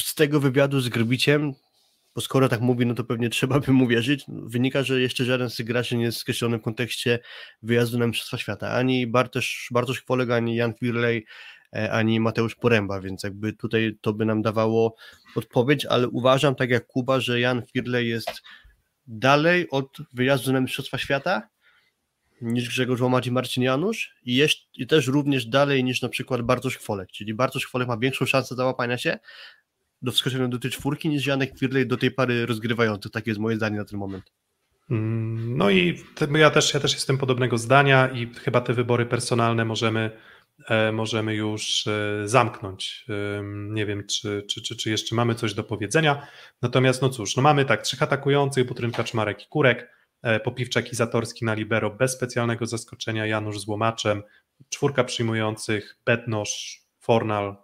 z tego wywiadu z Grbiciem, bo skoro tak mówi, no to pewnie trzeba by mu wierzyć, wynika, że jeszcze żaden z graczy nie jest skreślony w kontekście wyjazdu na Mistrzostwa Świata. Ani Bartosz, Bartosz Chwoleg, ani Jan Firlej, e, ani Mateusz Poręba, więc jakby tutaj to by nam dawało odpowiedź, ale uważam, tak jak Kuba, że Jan Firlej jest dalej od wyjazdu na Mistrzostwa Świata niż Grzegorz Łomacz i Marcin Janusz i, jest, i też również dalej niż na przykład Bartosz Chwolek, czyli Bartosz Chwolek ma większą szansę załapania się, do wskoczenia do tej czwórki niż Janek Firley do tej pary rozgrywających. Takie jest moje zdanie na ten moment. Mm, no i ja też, ja też jestem podobnego zdania i chyba te wybory personalne możemy, e, możemy już e, zamknąć. Nie wiem, czy, czy, czy, czy jeszcze mamy coś do powiedzenia. Natomiast no cóż, no mamy tak, trzech atakujących, Butrynka, Czmarek i Kurek, e, Popiwczak i Zatorski na libero bez specjalnego zaskoczenia, Janusz z Łomaczem, czwórka przyjmujących, Bednosz, Fornal,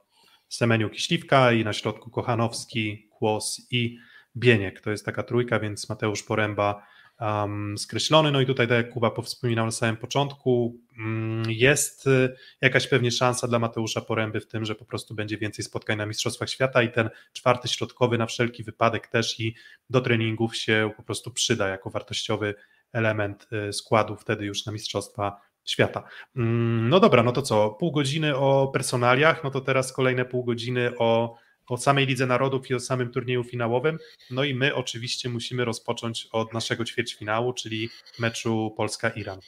Semeniuk i Śliwka i na środku Kochanowski, Kłos i Bieniek. To jest taka trójka, więc Mateusz Poręba um, skreślony. No i tutaj, tak jak Kuba wspominał na samym początku, um, jest y, jakaś pewnie szansa dla Mateusza Poręby w tym, że po prostu będzie więcej spotkań na Mistrzostwach Świata i ten czwarty środkowy na wszelki wypadek też i do treningów się po prostu przyda jako wartościowy element y, składu wtedy już na Mistrzostwa świata. Mm, no dobra, no to co? Pół godziny o personaliach, no to teraz kolejne pół godziny o, o samej Lidze Narodów i o samym turnieju finałowym. No i my oczywiście musimy rozpocząć od naszego ćwierćfinału, czyli meczu Polska-Iran.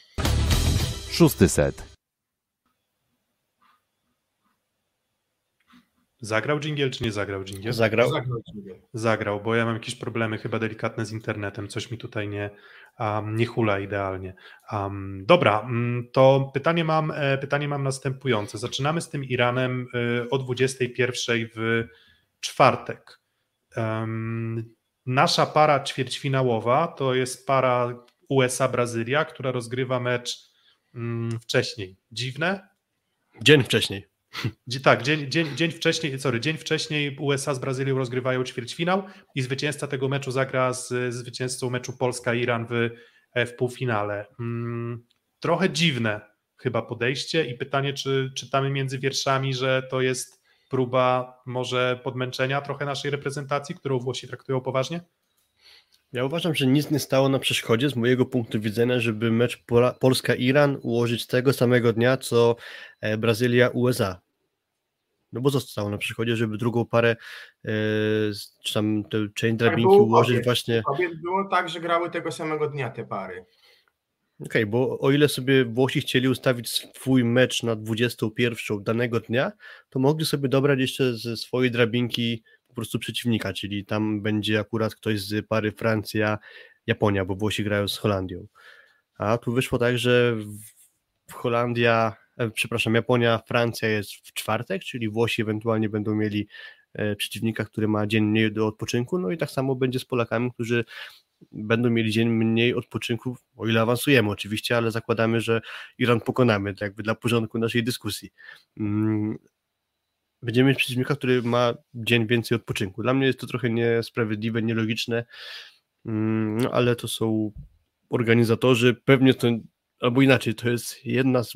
Szósty set. Zagrał dżingiel, czy nie zagrał dżingiel? Zagrał. Zagrał, bo ja mam jakieś problemy chyba delikatne z internetem, coś mi tutaj nie, um, nie hula idealnie. Um, dobra, um, to pytanie mam, e, pytanie mam następujące. Zaczynamy z tym Iranem e, o 21 w czwartek. nasza para ćwierćfinałowa to jest para USA-Brazylia, która rozgrywa mecz mm, wcześniej. Dziwne? Dzień wcześniej. Tak, dzień, dzień, dzień wcześniej, sorry, dzień wcześniej USA z Brazylią rozgrywają ćwierćfinał i zwycięzca tego meczu zagra z zwycięzcą meczu Polska-Iran w, e, w półfinale. Hmm, trochę dziwne chyba podejście i pytanie, czy czytamy między wierszami, że to jest próba może podmęczenia trochę naszej reprezentacji, którą Włosi traktują poważnie? Ja uważam, że nic nie stało na przeszkodzie z mojego punktu widzenia, żeby mecz Polska-Iran ułożyć tego samego dnia, co e, Brazylia-USA. no bo zostało na przychodzie, żeby drugą parę, e, czy tam chain tak drabinki tak ułożyć kobiet. właśnie. Kobiet było tak, że grały tego samego dnia te pary. Okej, okay, bo o ile sobie Włosi chcieli ustawić swój mecz na 21 danego dnia, to mogli sobie dobrać jeszcze ze swojej drabinki po prostu przeciwnika, czyli tam będzie akurat ktoś z pary Francja-Japonia, bo Włosi grają z Holandią. A tu wyszło tak, że Holandia, e, przepraszam, Japonia, Francja jest w czwartek, czyli Włosi ewentualnie będą mieli e, przeciwnika, który ma dzień mniej do odpoczynku, no i tak samo będzie z Polakami, którzy będą mieli dzień mniej odpoczynku, o ile awansujemy oczywiście, ale zakładamy, że Iran pokonamy, tak jakby dla porządku naszej dyskusji. Będziemy mieć przeciwnika, który ma dzień więcej odpoczynku. Dla mnie jest to trochę niesprawiedliwe, nielogiczne, mm, no ale to są organizatorzy, pewnie to, albo inaczej, to jest jedna z,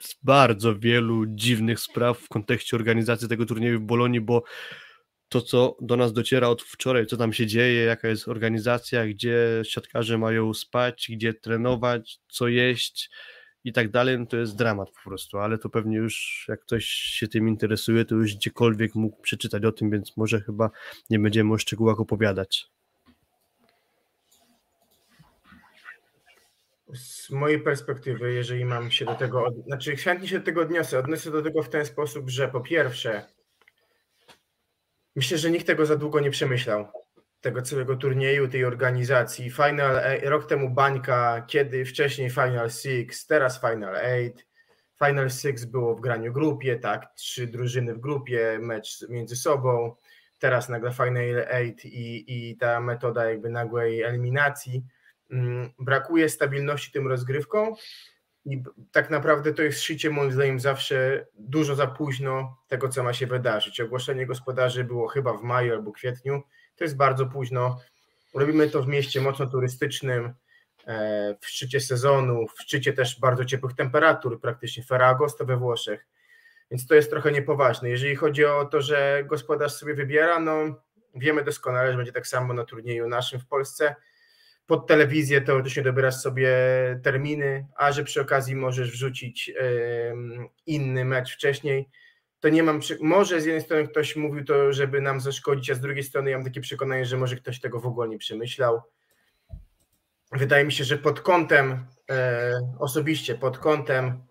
z bardzo wielu dziwnych spraw w kontekście organizacji tego turnieju w Bolonii, bo to, co do nas dociera od wczoraj, co tam się dzieje, jaka jest organizacja, gdzie siatkarze mają spać, gdzie trenować, co jeść i tak dalej, no to jest dramat po prostu, ale to pewnie już jak ktoś się tym interesuje, to już gdziekolwiek mógł przeczytać o tym, więc może chyba nie będziemy o szczegółach opowiadać. Z mojej perspektywy, jeżeli mam się do tego, od... znaczy chętnie się do tego odniosę, odniosę do tego w ten sposób, że po pierwsze, myślę, że nikt tego za długo nie przemyślał, tego całego turnieju, tej organizacji. Final, rok temu bańka, kiedy wcześniej Final Six, teraz Final Eight. Final Six było w graniu grupie, tak, trzy drużyny w grupie, mecz między sobą, teraz nagle Final Eight i, i ta metoda jakby nagłej eliminacji Mm, brakuje stabilności tym rozgrywką i tak naprawdę to jest szycie moim zdaniem zawsze dużo za późno tego, co ma się wydarzyć. Ogłoszenie gospodarzy było chyba w maju albo kwietniu, to jest bardzo późno. Robimy to w mieście mocno turystycznym, e, w szczycie sezonu, w szczycie też bardzo ciepłych temperatur, praktycznie Ferragosto we Włoszech, więc to jest trochę niepoważne. Jeżeli chodzi o to, że gospodarz sobie wybiera, no wiemy doskonale, że będzie tak samo na turnieju naszym w Polsce, pod telewizję teoretycznie dobierasz sobie terminy, a że przy okazji możesz wrzucić inny mecz wcześniej, to nie mam, może z jednej strony ktoś mówił to, żeby nam zaszkodzić, a z drugiej strony ja mam takie przekonanie, że może ktoś tego w ogóle nie przemyślał. Wydaje mi się, że pod kątem, e, osobiście pod kątem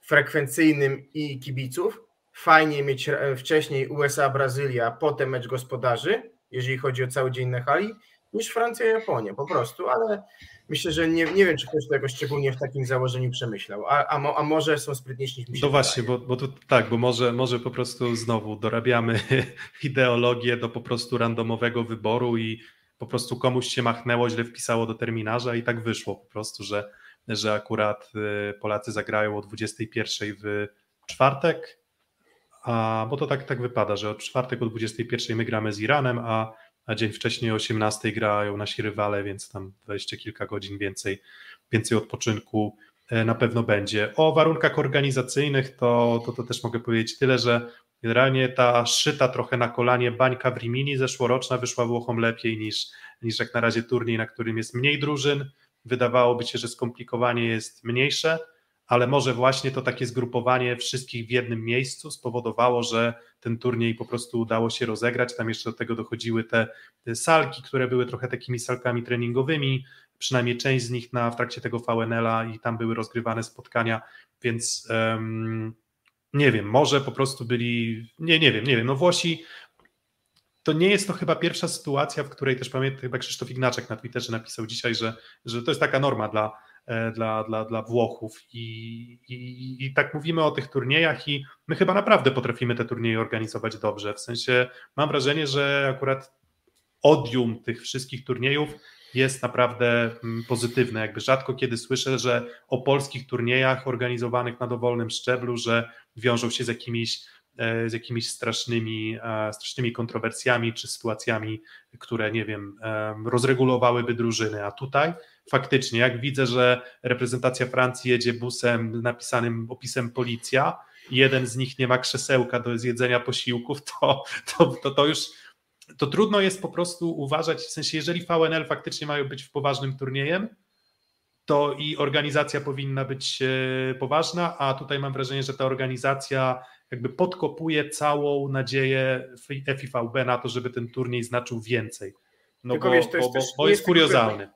frekwencyjnym i kibiców, fajnie mieć e, wcześniej USA, Brazylia, potem mecz gospodarzy, jeżeli chodzi o cały dzień na hali, niż Francja i Japonia, po prostu, ale myślę, że nie, nie wiem, czy ktoś to jakoś szczególnie w takim założeniu przemyślał, a, a, mo, a może są sprytniejsi niż mi się No właśnie, bo, bo to, tak, bo może, może po prostu znowu dorabiamy ideologię do po prostu randomowego wyboru i po prostu komuś się machnęło, źle wpisało do terminarza i tak wyszło po prostu, że, że akurat y, Polacy zagrają o 21 w czwartek, a, bo to tak, tak wypada, że od czwartek o 21 my gramy z Iranem, a a dzień wcześniej o 18 grają nasi rywale, więc tam wejście kilka godzin więcej, więcej odpoczynku e, na pewno będzie. O warunkach organizacyjnych to, to, to też mogę powiedzieć tyle, że generalnie ta szyta trochę na kolanie bańka w Rimini zeszłoroczna wyszła Włochom lepiej niż, niż jak na razie turniej, na którym jest mniej drużyn. Wydawałoby się, że skomplikowanie jest mniejsze, ale może właśnie to takie zgrupowanie wszystkich w jednym miejscu spowodowało, że ten turniej po prostu udało się rozegrać. Tam jeszcze do tego dochodziły te, te salki, które były trochę takimi salkami treningowymi, przynajmniej część z nich na, w trakcie tego VNL-a i tam były rozgrywane spotkania, więc um, nie wiem, może po prostu byli, nie, nie wiem, nie wiem, no Włosi to nie jest to chyba pierwsza sytuacja, w której też pamiętam, chyba Krzysztof Ignaczek na Twitterze napisał dzisiaj, że, że to jest taka norma dla, dla, dla, dla Włochów. I, i, I tak mówimy o tych turniejach, i my chyba naprawdę potrafimy te turnieje organizować dobrze. W sensie mam wrażenie, że akurat odium tych wszystkich turniejów jest naprawdę mm, pozytywne. Jakby rzadko kiedy słyszę, że o polskich turniejach organizowanych na dowolnym szczeblu, że wiążą się z jakimiś e, z jakimiś strasznymi, e, strasznymi kontrowersjami czy sytuacjami, które, nie wiem, rozregulowałyby drużyny. A tutaj faktycznie, jak widzę, że reprezentacja Francji jedzie busem napisanym opisem policja, jeden z nich nie ma krzesełka do zjedzenia posiłków, to, to, to, to już to trudno jest po prostu uważać, w sensie jeżeli VNL faktycznie mają być w poważnym turniejem, to i organizacja powinna być e, poważna, a tutaj mam wrażenie, że ta organizacja jakby podkopuje całą nadzieję FIVB na to, żeby ten turniej znaczył więcej. No Tylko bo, wiesz, to jest bo, bo, jest jest kuriozalny.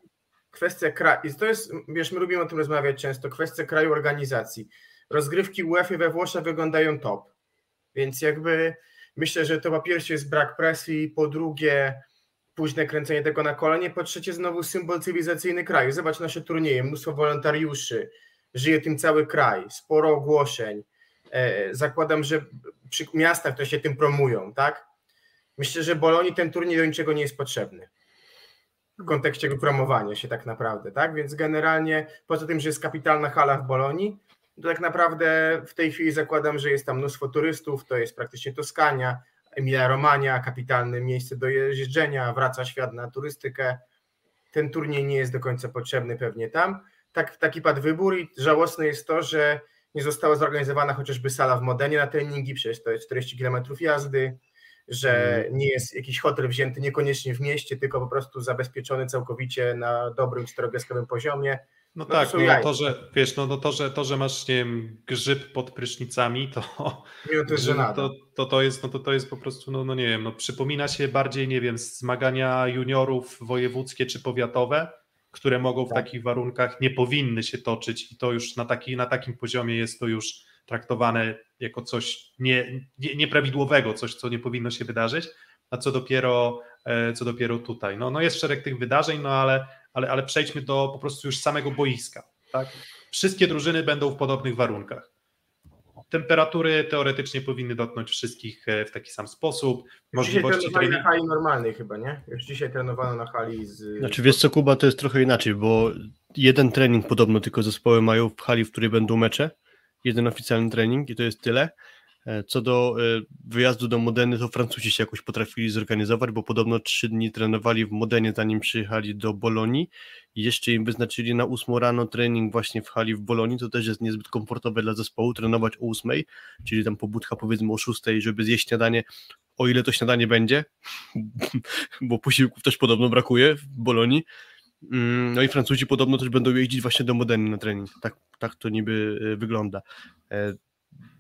Kwestia kraju. I to jest, wiesz, my lubimy o tym rozmawiać często, kwestia kraju organizacji. Rozgrywki UEFA we Włoszech wyglądają top. Więc jakby myślę, że to po pierwsze jest brak presji, po drugie późne kręcenie tego na kolanie, po trzecie znowu symbol cywilizacyjny kraju. Zobacz nasze turnieje, mnóstwo wolontariuszy, żyje tym cały kraj, sporo ogłoszeń. E, zakładam, że przy miastach to się tym promują, tak? Myślę, że Bolonii ten turniej do niczego nie jest potrzebny w kontekście promowania się tak naprawdę, tak? Więc generalnie poza tym, że jest kapitalna hala w Bolonii, to tak naprawdę w tej chwili zakładam, że jest tam mnóstwo turystów, to jest praktycznie Toskania, Emilia Romagna, kapitalne miejsce do jeżdżenia, wraca świat na turystykę. Ten turniej nie jest do końca potrzebny pewnie tam. Tak, taki padł wybór i żałosne jest to, że nie została zorganizowana chociażby sala w Modenie na treningi, przecież to jest 40 km jazdy, że nie jest jakiś hotel wzięty niekoniecznie w mieście, tylko po prostu zabezpieczony całkowicie na dobrym czterogwiazdkowym poziomie. No to tak, są no to, że wiesz, no, no to, że to, że masz nie wiem, grzyb pod prysznicami, to, Nie, no to żenada. to, to, to jest, no to, to jest po prostu, no, no nie wiem, no przypomina się bardziej, nie wiem, zmagania juniorów wojewódzkie czy powiatowe, które mogą w Tak. takich warunkach nie powinny się toczyć i to już na, taki, na takim poziomie jest to już traktowane jako coś nie, nie, nieprawidłowego, coś, co nie powinno się wydarzyć, a co dopiero, e, co dopiero tutaj. No, no jest szereg tych wydarzeń, no ale, ale, ale przejdźmy do po prostu już samego boiska. Tak? Wszystkie drużyny będą w podobnych warunkach. Temperatury teoretycznie powinny dotknąć wszystkich e, w taki sam sposób. Dzisiaj Możliwości trenowali na treningu. hali normalnej chyba, nie? Już dzisiaj trenowano na hali z... Znaczy wiesz co Kuba, to jest trochę inaczej, bo jeden trening podobno tylko zespoły mają w hali, w której będą mecze, jeden oficjalny trening i to jest tyle. E, Co do e, wyjazdu do Modeny, to Francuzi się jakoś potrafili zorganizować, bo podobno trzy dni trenowali w Modenie, zanim przyjechali do Bolonii i jeszcze im wyznaczyli na 8 rano trening właśnie w hali w Bolonii, to też jest niezbyt komfortowe dla zespołu, trenować o 8, czyli tam pobudka powiedzmy o 6, żeby zjeść śniadanie, o ile to śniadanie będzie, bo posiłków też podobno brakuje w Bolonii. Mm, No i Francuzi podobno też będą jeździć właśnie do Modeny na trening. Tak, tak to niby e, wygląda. E,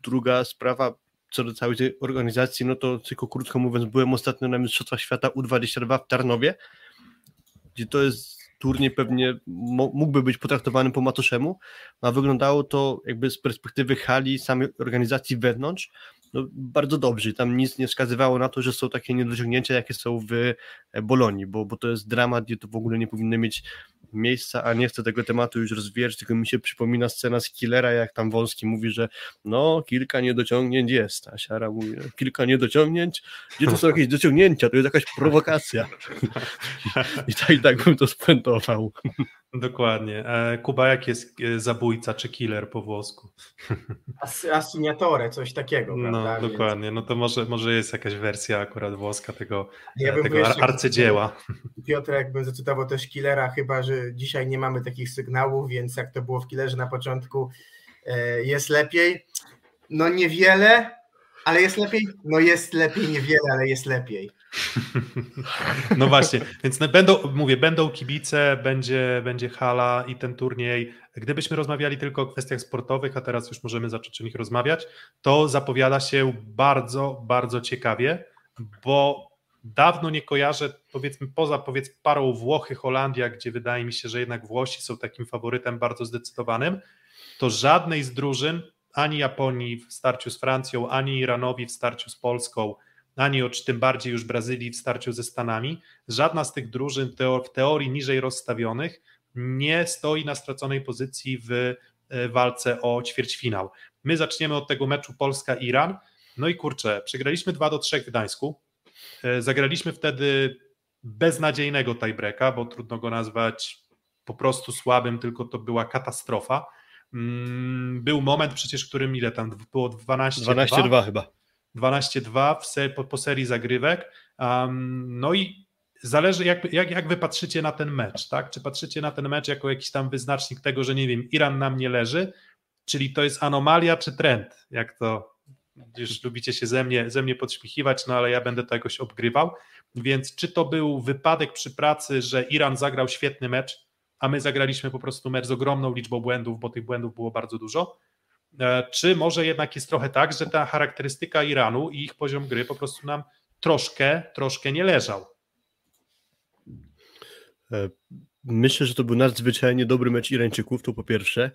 Druga sprawa, co do całej tej organizacji, no to tylko krótko mówiąc, byłem ostatnio na Mistrzostwach Świata U22 w Tarnowie, gdzie to jest turniej pewnie mógłby być potraktowany po macoszemu, a wyglądało to jakby z perspektywy hali, samej organizacji wewnątrz, no bardzo dobrze. Tam nic nie wskazywało na to, że są takie niedociągnięcia, jakie są w e, Bolonii, bo, bo to jest dramat, gdzie to w ogóle nie powinno mieć miejsca, a nie chcę tego tematu już rozwijać, tylko mi się przypomina scena z Killera, jak tam Wąski mówi, że no, kilka niedociągnięć jest, a Siara mówi, no, kilka niedociągnięć, gdzie to są jakieś dociągnięcia, to jest jakaś prowokacja. I tak, i tak bym to spuentował. Dokładnie. E, Kuba, jak jest e, zabójca czy killer po włosku? As- coś takiego, No, prawda? Więc dokładnie. No to może, może jest jakaś wersja akurat włoska tego, Ja e, bym tego jeszcze- ar- arcydzieła. Piotr jakby zacytował też Killera, chyba że dzisiaj nie mamy takich sygnałów, więc jak to było w Killerze na początku, jest lepiej. No niewiele, ale jest lepiej. No jest lepiej, niewiele, ale jest lepiej. No właśnie, więc no będą, mówię, będą kibice, będzie, będzie hala i ten turniej. Gdybyśmy rozmawiali tylko o kwestiach sportowych, a teraz już możemy zacząć o nich rozmawiać, to zapowiada się bardzo, bardzo ciekawie, bo dawno nie kojarzę, powiedzmy poza powiedzmy parą Włochy, Holandia, gdzie wydaje mi się, że jednak Włosi są takim faworytem bardzo zdecydowanym, to żadnej z drużyn, ani Japonii w starciu z Francją, ani Iranowi w starciu z Polską, ani tym bardziej już Brazylii w starciu ze Stanami, żadna z tych drużyn w teorii niżej rozstawionych nie stoi na straconej pozycji w e, walce o ćwierćfinał. My zaczniemy od tego meczu Polska-Iran. No i kurczę, przegraliśmy 2 do 3 w Gdańsku. E, Zagraliśmy wtedy beznadziejnego tiebreaka, bo trudno go nazwać po prostu słabym, tylko to była katastrofa. Mm, Był moment przecież, którym ile tam było 12 12-2 chyba. 12-2 w po, po serii zagrywek. Um, no i zależy, jak, jak, jak wy patrzycie na ten mecz, tak? Czy patrzycie na ten mecz jako jakiś tam wyznacznik tego, że nie wiem, Iran nam nie leży, czyli to jest anomalia czy trend? Jak to już lubicie się ze mnie, ze mnie podśmiechiwać, no ale ja będę to jakoś obgrywał. Więc czy to był wypadek przy pracy, że Iran zagrał świetny mecz, a my zagraliśmy po prostu mecz z ogromną liczbą błędów, bo tych błędów było bardzo dużo. E, czy może jednak jest trochę tak, że ta charakterystyka Iranu i ich poziom gry po prostu nam troszkę, troszkę nie leżał? E, myślę, że to był nadzwyczajnie dobry mecz Irańczyków, to po pierwsze.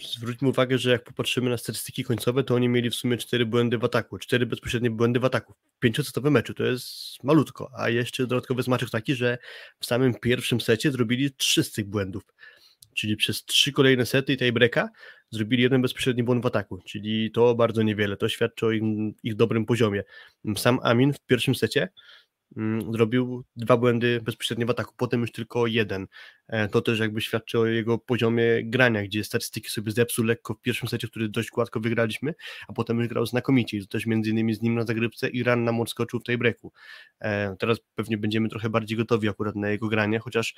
Zwróćmy uwagę, że jak popatrzymy na statystyki końcowe, to oni mieli w sumie cztery błędy w ataku, cztery bezpośrednie błędy w ataku. W pięciosecowym meczu to jest malutko, a jeszcze dodatkowy smaczek taki, że w samym pierwszym secie zrobili trzy z tych błędów. Czyli przez trzy kolejne sety i tiebreaka zrobili jeden bezpośredni błąd w ataku, czyli to bardzo niewiele. To świadczy o ich, ich dobrym poziomie. Sam Amin w pierwszym secie zrobił dwa błędy bezpośrednio w ataku, potem już tylko jeden. E, to też jakby świadczy o jego poziomie grania, gdzie statystyki sobie zepsuł lekko w pierwszym secie, który dość gładko wygraliśmy, a potem już grał znakomicie i to też między innymi z nim na zagrywce i ran nam odskoczył w tej breaku. E, teraz pewnie będziemy trochę bardziej gotowi akurat na jego granie, chociaż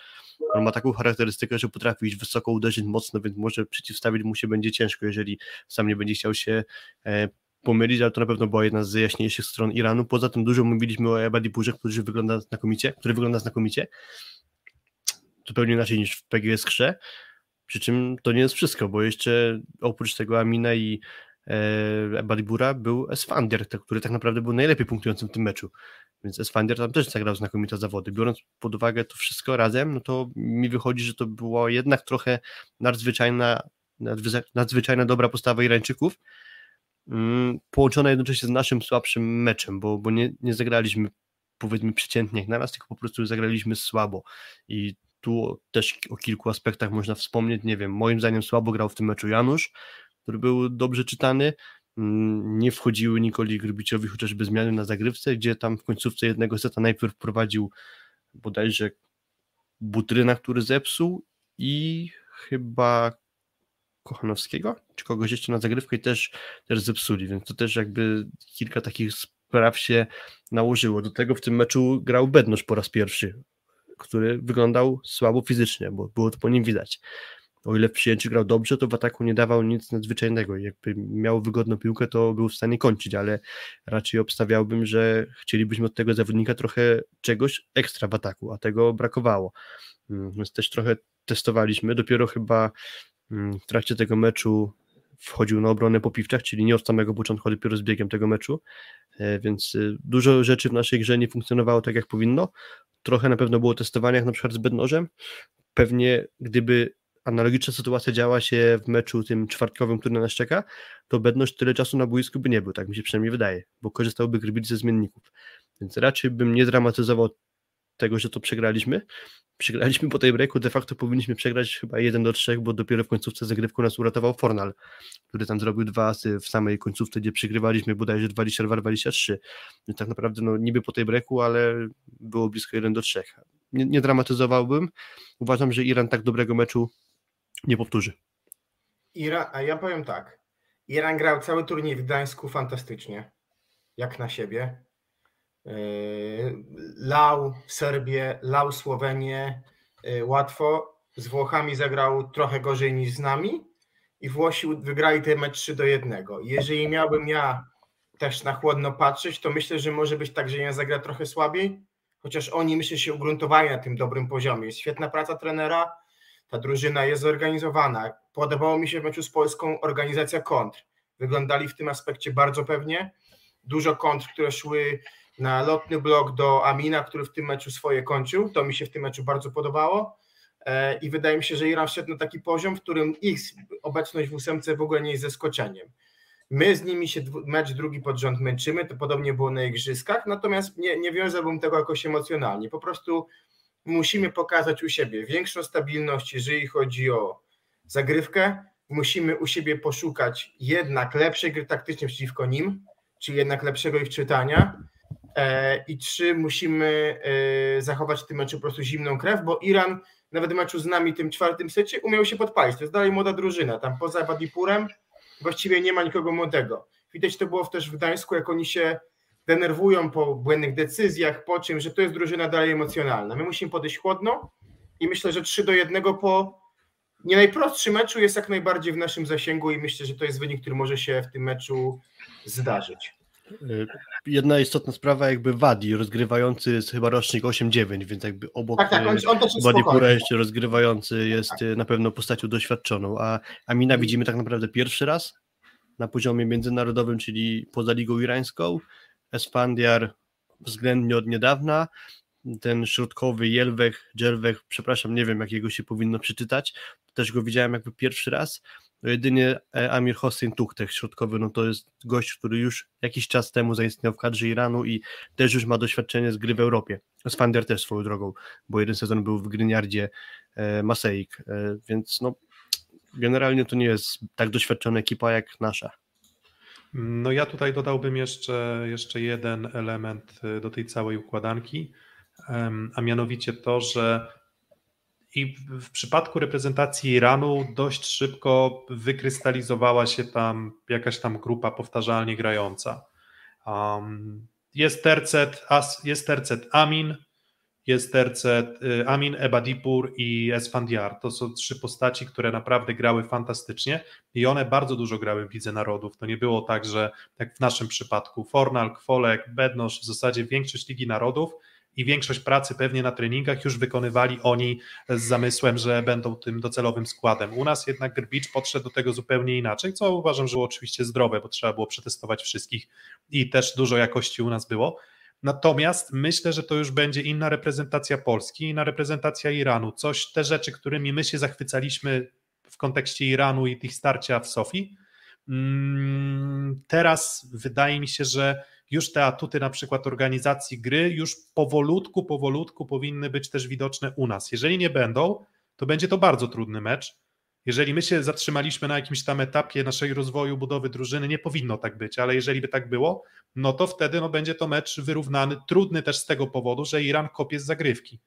on ma taką charakterystykę, że potrafi iść wysoko, uderzyć mocno, więc może przeciwstawić mu się będzie ciężko, jeżeli sam nie będzie chciał się e, pomylić, ale to na pewno była jedna z jaśniejszych stron Iranu. Poza tym dużo mówiliśmy o Ebadipurze, który wygląda znakomicie, który wygląda znakomicie. Zupełnie inaczej niż w PGS Krze. Przy czym to nie jest wszystko, bo jeszcze oprócz tego Amina i e, był Esfandier, który tak naprawdę był najlepiej punktującym w tym meczu. Więc Esfandier tam też zagrał znakomite zawody. Biorąc pod uwagę to wszystko razem, no to mi wychodzi, że to była jednak trochę nadzwyczajna, nadzwyczajna dobra postawa Irańczyków, połączona jednocześnie z naszym słabszym meczem, bo, bo nie, nie zagraliśmy powiedzmy przeciętnie jak na nas, tylko po prostu zagraliśmy słabo. I tu też o kilku aspektach można wspomnieć, nie wiem, moim zdaniem słabo grał w tym meczu Janusz, który był dobrze czytany, mm, nie wchodziły Nikoli Grybiciowi chociażby zmiany na zagrywce, gdzie tam w końcówce jednego seta najpierw prowadził bodajże Butryna, który zepsuł i chyba Kochanowskiego, czy kogoś jeszcze na zagrywkę i też, też zepsuli, więc to też jakby kilka takich spraw się nałożyło. Do tego w tym meczu grał Bednosz po raz pierwszy, który wyglądał słabo fizycznie, bo było to po nim widać. O ile w przyjęciu grał dobrze, to w ataku nie dawał nic nadzwyczajnego. Jakby miał wygodną piłkę, to był w stanie kończyć, ale raczej obstawiałbym, że chcielibyśmy od tego zawodnika trochę czegoś ekstra w ataku, a tego brakowało. Mm, więc też trochę testowaliśmy. Dopiero chyba w trakcie tego meczu wchodził na obronę po piwczach, czyli nie od samego początku, dopiero z biegiem tego meczu, e, więc y, dużo rzeczy w naszej grze nie funkcjonowało tak jak powinno. Trochę na pewno było testowania, jak na przykład z bednożem. Pewnie gdyby analogiczna sytuacja działa się w meczu tym czwartkowym, który nas czeka, to bednoż tyle czasu na boisku by nie był, tak mi się przynajmniej wydaje, bo korzystałby Grbic ze zmienników. Więc raczej bym nie dramatyzował tego, że to przegraliśmy. Przegraliśmy po tej breaku, de facto powinniśmy przegrać chyba 1 do 3, bo dopiero w końcówce zagrywku nas uratował Fornal, który tam zrobił dwa asy w samej końcówce, gdzie przegrywaliśmy bodajże 22-23. Więc tak naprawdę no, niby po tej breaku, ale było blisko 1 do 3. Nie, nie dramatyzowałbym. Uważam, że Iran tak dobrego meczu nie powtórzy. Iran, a ja powiem tak. Iran grał cały turniej w Gdańsku fantastycznie, jak na siebie. Yy, lał Serbię, lał Słowenię yy, łatwo. Z Włochami zagrał trochę gorzej niż z nami i Włosi wygrali ten mecz 3 do 1. Jeżeli miałbym ja też na chłodno patrzeć, to myślę, że może być tak, że ja zagra trochę słabiej, chociaż oni myślę się ugruntowali na tym dobrym poziomie. Jest świetna praca trenera, ta drużyna jest zorganizowana. Podobało mi się w meczu z Polską organizacja kontr. Wyglądali w tym aspekcie bardzo pewnie. Dużo kontr, które szły na lotny blok do Amina, który w tym meczu swoje kończył. To mi się w tym meczu bardzo podobało. E, I wydaje mi się, że Iran wszedł na taki poziom, w którym ich obecność w ósemce w ogóle nie jest zaskoczeniem. My z nimi się mecz drugi pod rząd męczymy, to podobnie było na igrzyskach, natomiast nie, nie wiązałbym tego jakoś emocjonalnie. Po prostu musimy pokazać u siebie większą stabilność, jeżeli chodzi o zagrywkę. Musimy u siebie poszukać jednak lepszej gry taktycznej przeciwko nim, czyli jednak lepszego ich czytania I trzy, musimy e, zachować w tym meczu po prostu zimną krew, bo Iran nawet w meczu z nami tym czwartym secie umiał się podpalić. To jest dalej młoda drużyna. Tam poza Badipurem właściwie nie ma nikogo młodego. Widać to było też w Gdańsku, jak oni się denerwują po błędnych decyzjach, po czym, że to jest drużyna dalej emocjonalna. My musimy podejść chłodno i myślę, że 3 do 1 po nie najprostszym meczu jest jak najbardziej w naszym zasięgu i myślę, że to jest wynik, który może się w tym meczu zdarzyć. Y, jedna istotna sprawa, jakby Wadi, rozgrywający jest chyba rocznik 8-9, więc jakby obok tak, tak, on, on Wadipura jeszcze rozgrywający jest tak. na pewno postacią doświadczoną, a Amina widzimy tak naprawdę pierwszy raz na poziomie międzynarodowym, czyli poza Ligą Irańską. Esfandiar względnie od niedawna, ten środkowy Jelwech, Dżelwech, przepraszam, nie wiem jakiego się powinno przeczytać, też go widziałem jakby pierwszy raz, no jedynie e, Amir Hossein Tuchtech środkowy, no to jest gość, który już jakiś czas temu zaistniał w kadrze Iranu i też już ma doświadczenie z gry w Europie. Sfander też swoją drogą, bo jeden sezon był w Gryniardzie e, Maseik, e, więc no generalnie to nie jest tak doświadczona ekipa jak nasza. No ja tutaj dodałbym jeszcze, jeszcze jeden element do tej całej układanki, a mianowicie to, że i w przypadku reprezentacji Iranu dość szybko wykrystalizowała się tam jakaś tam grupa powtarzalnie grająca. Um, jest tercet, jest tercet Amin, jest tercet y, Amin, Ebadipur i Esfandiar. To są trzy postaci, które naprawdę grały fantastycznie i one bardzo dużo grały w Lidze Narodów. To nie było tak, że jak w naszym przypadku Fornal, Kwolek, Bednosz, w zasadzie większość Ligi Narodów i większość pracy pewnie na treningach już wykonywali oni z zamysłem, że będą tym docelowym składem. U nas jednak Grbicz podszedł do tego zupełnie inaczej, co uważam, że było oczywiście zdrowe, bo trzeba było przetestować wszystkich i też dużo jakości u nas było. Natomiast myślę, że to już będzie inna reprezentacja Polski, inna reprezentacja Iranu. Coś, te rzeczy, którymi my się zachwycaliśmy w kontekście Iranu i tych starcia w Sofii. Mm, teraz wydaje mi się, że już te atuty na przykład organizacji gry już powolutku, powolutku powinny być też widoczne u nas. Jeżeli nie będą, to będzie to bardzo trudny mecz. Jeżeli my się zatrzymaliśmy na jakimś tam etapie naszej rozwoju, budowy drużyny, nie powinno tak być, ale jeżeli by tak było, no to wtedy no, będzie to mecz wyrównany, trudny też z tego powodu, że Iran kopie z zagrywki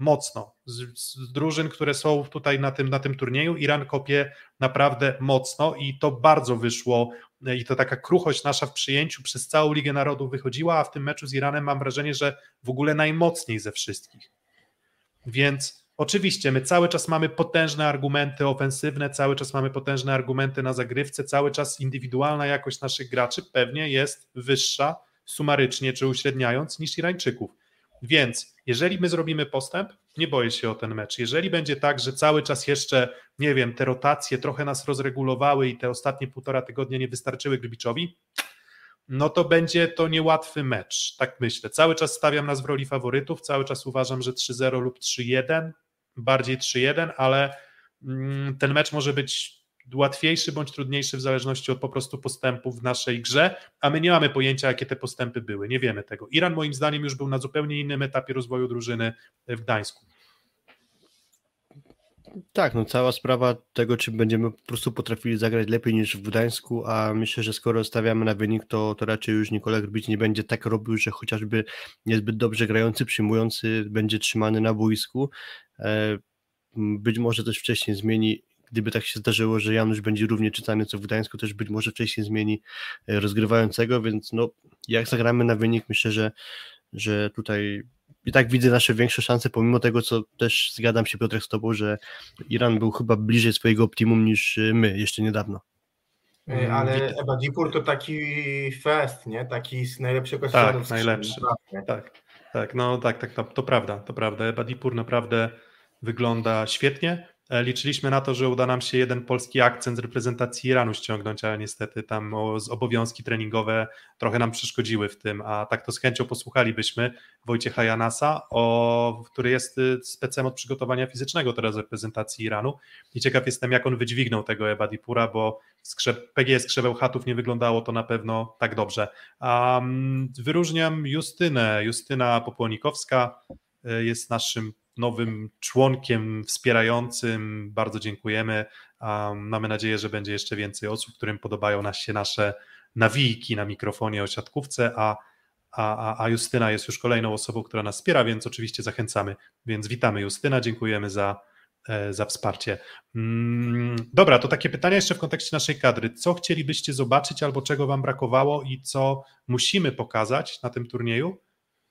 mocno. Z, z, drużyn, które są tutaj na tym, na tym turnieju, Iran kopie naprawdę mocno i to bardzo wyszło i to taka kruchość nasza w przyjęciu przez całą Ligę Narodów wychodziła, a w tym meczu z Iranem mam wrażenie, że w ogóle najmocniej ze wszystkich. Więc oczywiście my cały czas mamy potężne argumenty ofensywne, cały czas mamy potężne argumenty na zagrywce, cały czas indywidualna jakość naszych graczy pewnie jest wyższa sumarycznie czy uśredniając niż Irańczyków. Więc jeżeli my zrobimy postęp, nie boję się o ten mecz. Jeżeli będzie tak, że cały czas jeszcze, nie wiem, te rotacje trochę nas rozregulowały i te ostatnie półtora tygodnia nie wystarczyły Grybiczowi, no to będzie to niełatwy mecz, tak myślę. Cały czas stawiam nas w roli faworytów, cały czas uważam, że 3-0 lub 3-1, bardziej 3-1, ale mm, ten mecz może być łatwiejszy bądź trudniejszy w zależności od po prostu postępów w naszej grze, a my nie mamy pojęcia, jakie te postępy były, nie wiemy tego. Iran moim zdaniem już był na zupełnie innym etapie rozwoju drużyny w Gdańsku. Tak, no cała sprawa tego, czy będziemy po prostu potrafili zagrać lepiej niż w Gdańsku, a myślę, że skoro stawiamy na wynik, to, to raczej już Nikolaj Grbić nie będzie tak robił, że chociażby niezbyt dobrze grający, przyjmujący będzie trzymany na boisku. E, być może też wcześniej zmieni gdyby tak się zdarzyło, że Janusz będzie równie czytany co w Gdańsku, też być może wcześniej zmieni e, rozgrywającego, więc no, jak zagramy na wynik, myślę, że, że tutaj i tak widzę nasze większe szanse, pomimo tego, co też zgadzam się Piotrek z Tobą, że Iran był chyba bliżej swojego optimum niż e, my jeszcze niedawno. E, ale Eba Dipur to taki fest, nie? Taki z najlepszego Tak, najlepszy. Tak, tak, no tak, tak, to, to prawda, to prawda. Eba Dipur naprawdę wygląda świetnie. E, liczyliśmy na to, że uda nam się jeden polski akcent z reprezentacji Iranu ściągnąć, ale niestety tam obowiązki treningowe trochę nam przeszkodziły w tym, a tak to z chęcią posłuchalibyśmy Wojciecha Janasa, o, który jest y, specem od przygotowania fizycznego teraz reprezentacji Iranu i ciekaw jestem, jak on wydźwignął tego Ebadipura, bo skrzep, PGS Krzeweł Chatów nie wyglądało to na pewno tak dobrze. Um, wyróżniam Justynę, Justyna Popłonikowska y, jest naszym nowym członkiem wspierającym. Bardzo dziękujemy. Mamy nadzieję, że będzie jeszcze więcej osób, którym podobają nas się nasze nawijki na mikrofonie o siatkówce, a, a, a Justyna jest już kolejną osobą, która nas wspiera, więc oczywiście zachęcamy. Więc witamy Justyna, dziękujemy za, e, za wsparcie. Mm, dobra, to takie pytania jeszcze w kontekście naszej kadry. Co chcielibyście zobaczyć albo czego Wam brakowało i co musimy pokazać na tym turnieju,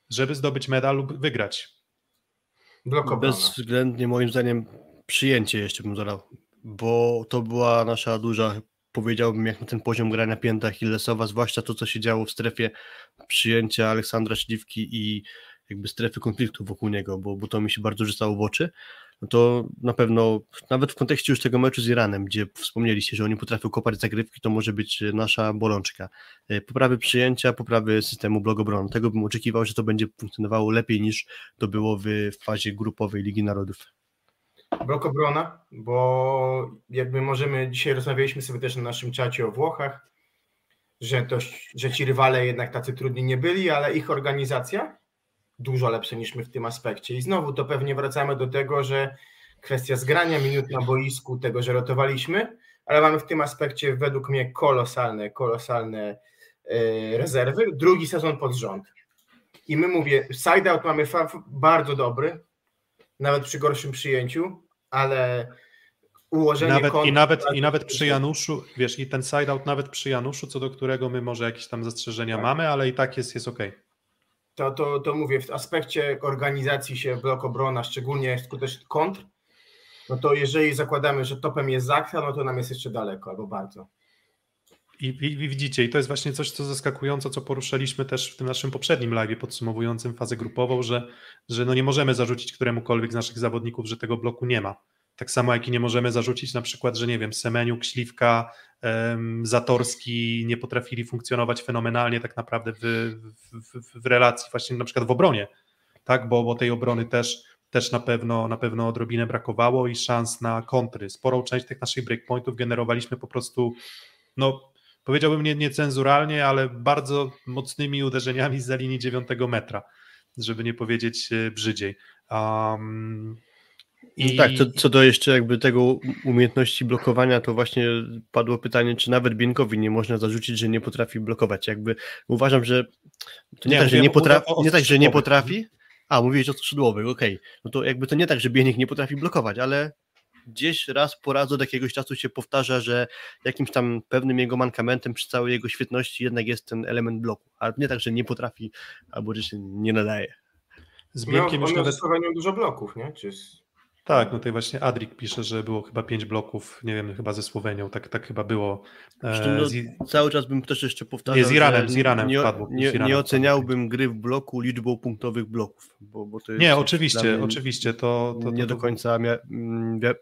żeby zdobyć medal lub wygrać? Blokowana. Bezwzględnie moim zdaniem przyjęcie jeszcze bym dodał, bo to była nasza duża powiedziałbym, jak na ten poziom grania pięta Hillesowa, zwłaszcza to, co się działo w strefie przyjęcia Aleksandra Śliwki i jakby strefy konfliktu wokół niego, bo, bo to mi się bardzo rzucało w oczy, no to na pewno nawet w kontekście już tego meczu z Iranem, gdzie wspomnieliście, że oni potrafią kopać zagrywki, to może być nasza bolączka. E, poprawy przyjęcia, poprawy systemu blogobronu. Tego bym oczekiwał, że to będzie funkcjonowało lepiej niż to było w fazie grupowej Ligi Narodów. Blok obrona, bo jakby możemy, dzisiaj rozmawialiśmy sobie też na naszym czacie o Włochach, że, to, że ci rywale jednak tacy trudni nie byli, ale ich organizacja dużo lepsze niż my w tym aspekcie. I znowu to pewnie wracamy do tego, że kwestia zgrania minut na boisku, tego, że rotowaliśmy, ale mamy w tym aspekcie według mnie kolosalne, kolosalne yy, rezerwy. Drugi sezon pod rząd. I my mówię, side-out mamy bardzo dobry, nawet przy gorszym przyjęciu, ale ułożenie nawet, i, nawet, I nawet przy Januszu, wiesz, i ten side-out nawet przy Januszu, co do którego my może jakieś tam zastrzeżenia tak. mamy, ale i tak jest, jest ok to, to, to mówię, w aspekcie organizacji się blok obrona, szczególnie skuteczny kontr, no to jeżeli zakładamy, że topem jest Zakra, no to nam jest jeszcze daleko, albo bardzo. I, i, I, widzicie, i to jest właśnie coś, co zaskakujące, co poruszaliśmy też w tym naszym poprzednim live podsumowującym fazę grupową, że, że no nie możemy zarzucić któremukolwiek z naszych zawodników, że tego bloku nie ma. Tak samo jak i nie możemy zarzucić na przykład, że nie wiem, Semeniuk, Śliwka, Zatorski nie potrafili funkcjonować fenomenalnie tak naprawdę w, w, w, relacji właśnie na przykład w obronie, tak, bo, bo tej obrony też, też na, pewno, na pewno odrobinę brakowało i szans na kontry. Sporą część tych naszych breakpointów generowaliśmy po prostu, no powiedziałbym nie, niecenzuralnie, ale bardzo mocnymi uderzeniami z linii 9 metra, żeby nie powiedzieć e, brzydziej. Um, i... Tak, co, co do jeszcze jakby tego umiejętności blokowania, to właśnie padło pytanie, czy nawet Bienkowi nie można zarzucić, że nie potrafi blokować. Jakby uważam, że to nie, nie tak, że nie potrafi, nie tak, że nie potrafi. A, mówiłeś o skrzydłowych, okej. Okay. No to jakby to nie tak, że Bienik nie potrafi blokować, ale gdzieś raz po raz od jakiegoś czasu się powtarza, że jakimś tam pewnym jego mankamentem przy całej jego świetności jednak jest ten element bloku. Ale nie tak, że nie potrafi albo że się nie nadaje. Z Bienkiem no, już nawet... dużo bloków, nie? Czy tak, no tutaj właśnie Adrik pisze, że było chyba pięć bloków, nie wiem, chyba ze Słowenią, tak, tak chyba było. E, no, z... Cały czas bym też jeszcze powtarzał, nie, z Iranem, z Iranem nie, wpadło. Nie, Iranem nie oceniałbym gry w bloku liczbą punktowych bloków, bo, bo to jest Nie, oczywiście, oczywiście, to, to, to Nie do końca mia,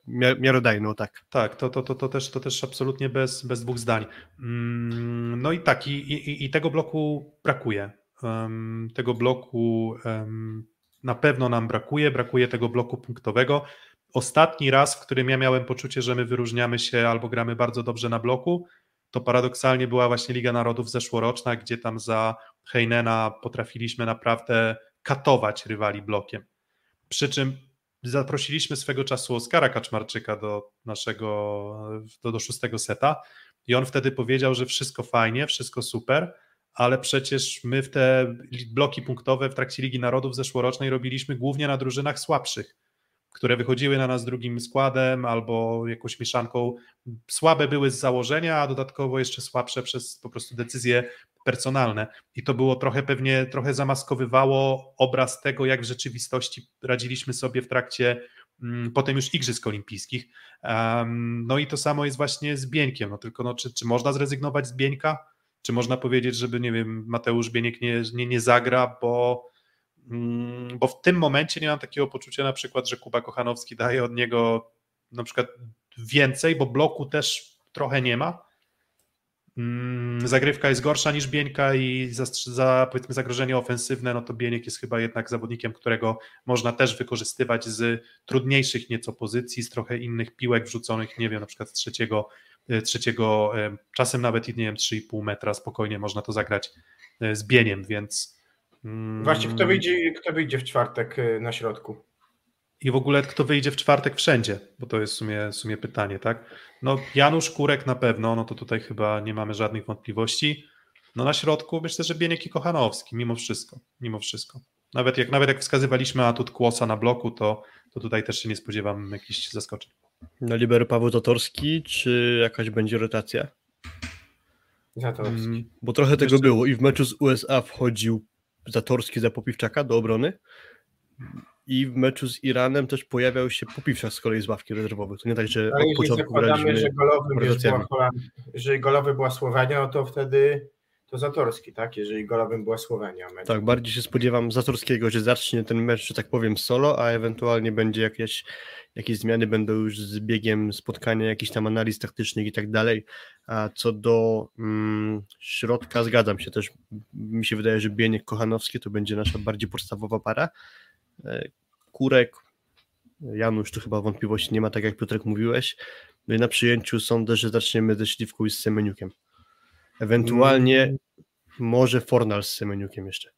mia, miarodajno, tak. Tak, to, to, to, to, też, to też absolutnie bez, bez dwóch zdań. Mm, no i tak, i, i, i tego bloku brakuje. Um, tego bloku um, na pewno nam brakuje, brakuje tego bloku punktowego. Ostatni raz, w którym ja miałem poczucie, że my wyróżniamy się albo gramy bardzo dobrze na bloku, to paradoksalnie była właśnie Liga Narodów zeszłoroczna, gdzie tam za Heinena potrafiliśmy naprawdę katować rywali blokiem. Przy czym zaprosiliśmy swego czasu Oskara Kaczmarczyka do naszego, do, do szóstego seta i on wtedy powiedział, że wszystko fajnie, wszystko super, ale przecież my w te bloki punktowe w trakcie Ligi Narodów zeszłorocznej robiliśmy głównie na drużynach słabszych, które wychodziły na nas drugim składem albo jakąś mieszanką. Słabe były z założenia, a dodatkowo jeszcze słabsze przez po prostu decyzje personalne. I to było trochę pewnie, trochę zamaskowywało obraz tego, jak w rzeczywistości radziliśmy sobie w trakcie mm, potem już Igrzysk Olimpijskich. No i to samo jest właśnie z Bieńkiem, no tylko no, czy, czy można zrezygnować z Bieńka? Czy można powiedzieć, żeby, nie wiem, Mateusz Bieniek nie, nie, nie zagra, bo, mm, bo w tym momencie nie mam takiego poczucia na przykład, że Kuba Kochanowski daje od niego na przykład więcej, bo bloku też trochę nie ma. Mm, zagrywka jest gorsza niż Bieńka i za, za powiedzmy zagrożenie ofensywne, no to Bieniek jest chyba jednak zawodnikiem, którego można też wykorzystywać z trudniejszych nieco pozycji, z trochę innych piłek wrzuconych, nie wiem, na przykład z trzeciego trzeciego, e, czasem nawet, nie wiem, 3,5 metra spokojnie można to zagrać e, z bieniem, więc... Mm, Właśnie, kto wyjdzie, kto wyjdzie w czwartek na środku? I w ogóle kto wyjdzie w czwartek wszędzie, bo to jest w sumie, w sumie pytanie, tak? No Janusz Kurek na pewno, no to tutaj chyba nie mamy żadnych wątpliwości. No na środku myślę, że Bieniek i Kochanowski, mimo wszystko, mimo wszystko. Nawet jak, nawet jak wskazywaliśmy atut Kłosa na bloku, to, to tutaj też się nie spodziewam jakichś zaskoczeń. Na libero Paweł Zatorski, czy jakaś będzie rotacja? Zatorski. Mm, bo trochę tego było i w meczu z USA wchodził Zatorski za Popiwczaka do obrony i w meczu z Iranem też pojawiał się Popiwczak z kolei z ławki rezerwowych. To nie tak, że od początku graliśmy że golowym wiesz, była jeżeli golowy była Słowenia, no to wtedy to Zatorski, tak? Jeżeli golowym była Słowenia. Mecz. Tak, bardziej się spodziewam Zatorskiego, że zacznie ten mecz, że tak powiem, solo, a ewentualnie będzie jakieś, jakieś zmiany, będą już z biegiem spotkania, jakichś tam analiz taktycznych i tak dalej. A co do mm, środka, zgadzam się też. Mi się wydaje, że Bieniek Kochanowski to będzie nasza bardziej podstawowa para. E, Kurek, Janusz, tu chyba wątpliwości nie ma, tak jak Piotrek mówiłeś. No i na przyjęciu sądzę, że zaczniemy ze Śliwką i z Semeniukiem. Ewentualnie może Fornal z Semeniukiem jeszcze.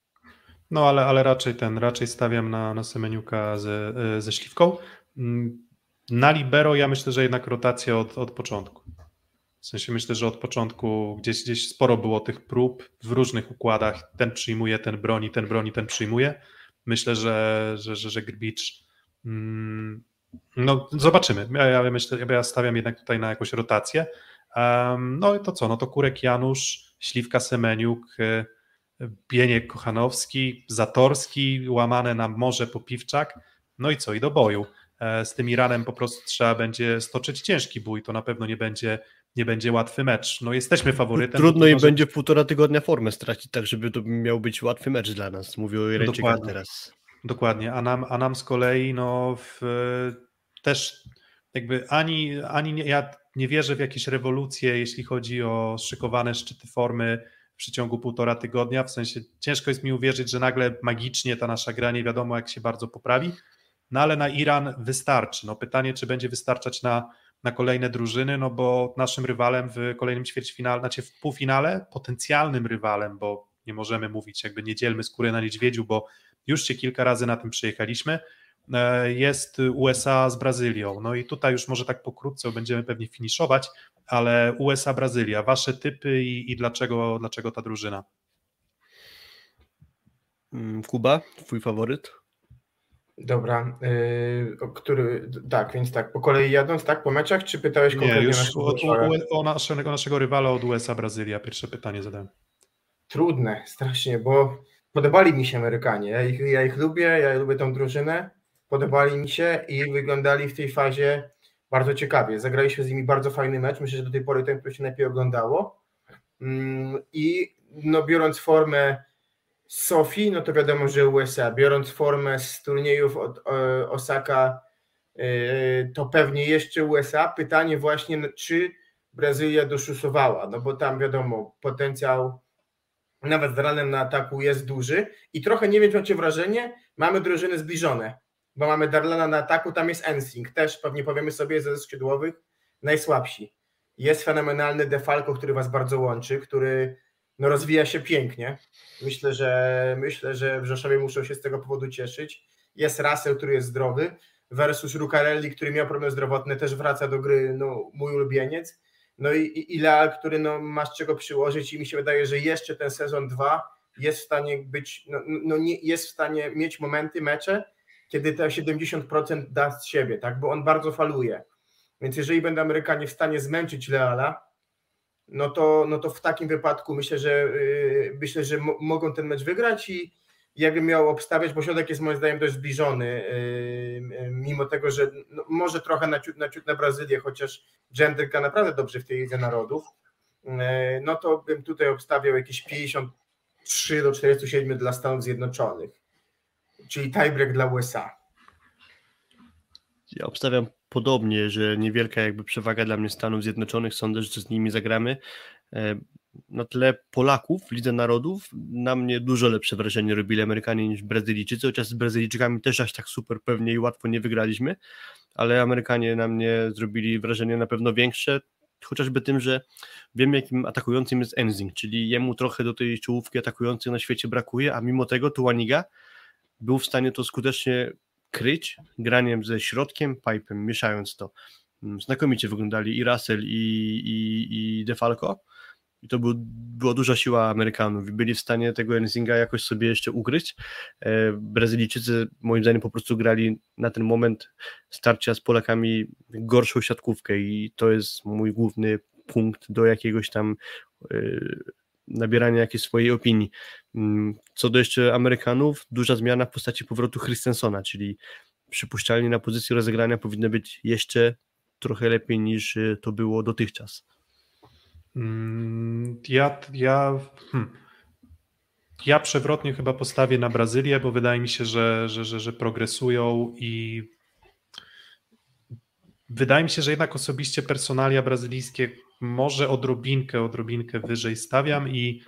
No ale, ale raczej ten, raczej stawiam na, na Semeniuka ze, e, ze Śliwką. Mm, Na Libero ja myślę, że jednak rotacja od, od początku. W sensie myślę, że od początku gdzieś, gdzieś sporo było tych prób w różnych układach. Ten przyjmuje, ten broni, ten broni, ten przyjmuje. Myślę, że, że, że, że Grbicz. Mm, no, zobaczymy. Ja, ja myślę, ja stawiam jednak tutaj na jakąś rotację. No i to co? No to Kurek Janusz, Śliwka Semeniuk, y, Bieniek Kochanowski, Zatorski, łamane na Morze Popiwczak. No i co? I do boju. E, Z tym Iranem po prostu trzeba będzie stoczyć ciężki bój. To na pewno nie będzie, nie będzie łatwy mecz. No jesteśmy faworytem. Trudno im może- będzie w półtora tygodnia formę stracić, tak żeby to miał być łatwy mecz dla nas. Mówię o Irańczykach Dokładnie. teraz. Dokładnie, a nam, a nam z kolei no w, też jakby ani, ani nie, ja nie wierzę w jakieś rewolucje, jeśli chodzi o szykowane szczyty formy w przeciągu półtora tygodnia, w sensie ciężko jest mi uwierzyć, że nagle magicznie ta nasza gra nie wiadomo jak się bardzo poprawi, no ale na Iran wystarczy. No pytanie, czy będzie wystarczać na, na kolejne drużyny, no bo naszym rywalem w kolejnym ćwierćfinale, znaczy w półfinale, potencjalnym rywalem, bo nie możemy mówić, jakby nie dzielmy skóry na niedźwiedziu, bo już się kilka razy na tym przyjechaliśmy, e, jest USA z Brazylią. No i tutaj już może tak pokrótce będziemy pewnie finiszować, ale USA, Brazylia, wasze typy i, i dlaczego, dlaczego ta drużyna? Mm, Kuba, twój faworyt? Dobra, yy, o który, tak, więc tak, po kolei jadąc, tak, po meczach, czy pytałeś Nie, konkretnie już naszego gościa? o, o naszego, naszego rywala od USA, Brazylia. Pierwsze pytanie zadałem. Trudne, strasznie, bo podobali mi się Amerykanie. Ja ich, ja ich lubię, ja lubię tą drużynę. Podobali mi się i wyglądali w tej fazie bardzo ciekawie. Zagraliśmy z nimi bardzo fajny mecz. Myślę, że do tej pory ten, który się najlepiej oglądało. Mm, I no, biorąc formę z Sofii, no to wiadomo, że USA. Biorąc formę z turniejów od e, Osaka, e, to pewnie jeszcze USA. Pytanie właśnie, czy Brazylia doszusowała, no bo tam wiadomo, potencjał nawet z ranem na ataku jest duży i trochę nie wiem, czy macie wrażenie, mamy drużyny zbliżone, bo mamy Darlana na ataku, tam jest Ensing, też pewnie powiemy sobie ze skrzydłowych najsłabsi. Jest fenomenalny Defalco, który was bardzo łączy, który no, rozwija się pięknie. Myślę, że myślę, że w Rzeszowie muszą się z tego powodu cieszyć. Jest Russell, który jest zdrowy, versus Rucarelli, który miał problemy zdrowotne, też wraca do gry, no, mój ulubieniec. No i, i, który no, ma z czego przyłożyć i mi się wydaje, że jeszcze ten sezon 2 jest w stanie być, no, no nie, jest w stanie mieć momenty, mecze, kiedy te 70% da z siebie, tak, bo on bardzo faluje. Więc jeżeli będą Amerykanie w stanie zmęczyć Leala, no to, no to w takim wypadku myślę, że yy, myślę, że mo- mogą ten mecz wygrać i jakbym miał obstawiać, bo środek jest moim zdaniem dość zbliżony, yy, yy, mimo tego, że no, może trochę na ciut, na ciut na Brazylię, chociaż gra naprawdę dobrze w tej Lidze Narodów, yy, no to bym tutaj obstawiał jakieś 53 do 47 dla Stanów Zjednoczonych, czyli tiebreak dla USA. Ja obstawiam podobnie, że niewielka jakby przewaga dla mnie Stanów Zjednoczonych, sądzę, że z nimi zagramy. E, Na tle Polaków w Lidze Narodów na mnie dużo lepsze wrażenie robili Amerykanie niż Brazylijczycy, chociaż z Brazylijczykami też aż tak super pewnie i łatwo nie wygraliśmy, ale Amerykanie na mnie zrobili wrażenie na pewno większe, chociażby tym, że wiem jakim atakującym jest Enzing, czyli jemu trochę do tej czołówki atakującej na świecie brakuje, a mimo tego Tuaniga był w stanie to skutecznie kryć graniem ze środkiem, pipem, mieszając to. Mm, Znakomicie wyglądali i Russell, i, i, i Defalco. I to był, była duża siła Amerykanów byli w stanie tego Enzinga jakoś sobie jeszcze ukryć. E, Brazylijczycy moim zdaniem po prostu grali na ten moment starcia z Polakami gorszą siatkówkę i to jest mój główny punkt do jakiegoś tam e, nabierania jakiejś swojej opinii. Mm, co do jeszcze Amerykanów, duża zmiana w postaci powrotu Christensona, czyli przypuszczalnie na pozycji rozegrania powinno być jeszcze trochę lepiej niż y, to było dotychczas. Mm, ja, ja, hmm. ja przewrotnie chyba postawię na Brazylię, bo wydaje mi się, że, że, że, że progresują i wydaje mi się, że jednak osobiście personalia brazylijskie może odrobinkę, odrobinkę wyżej stawiam i,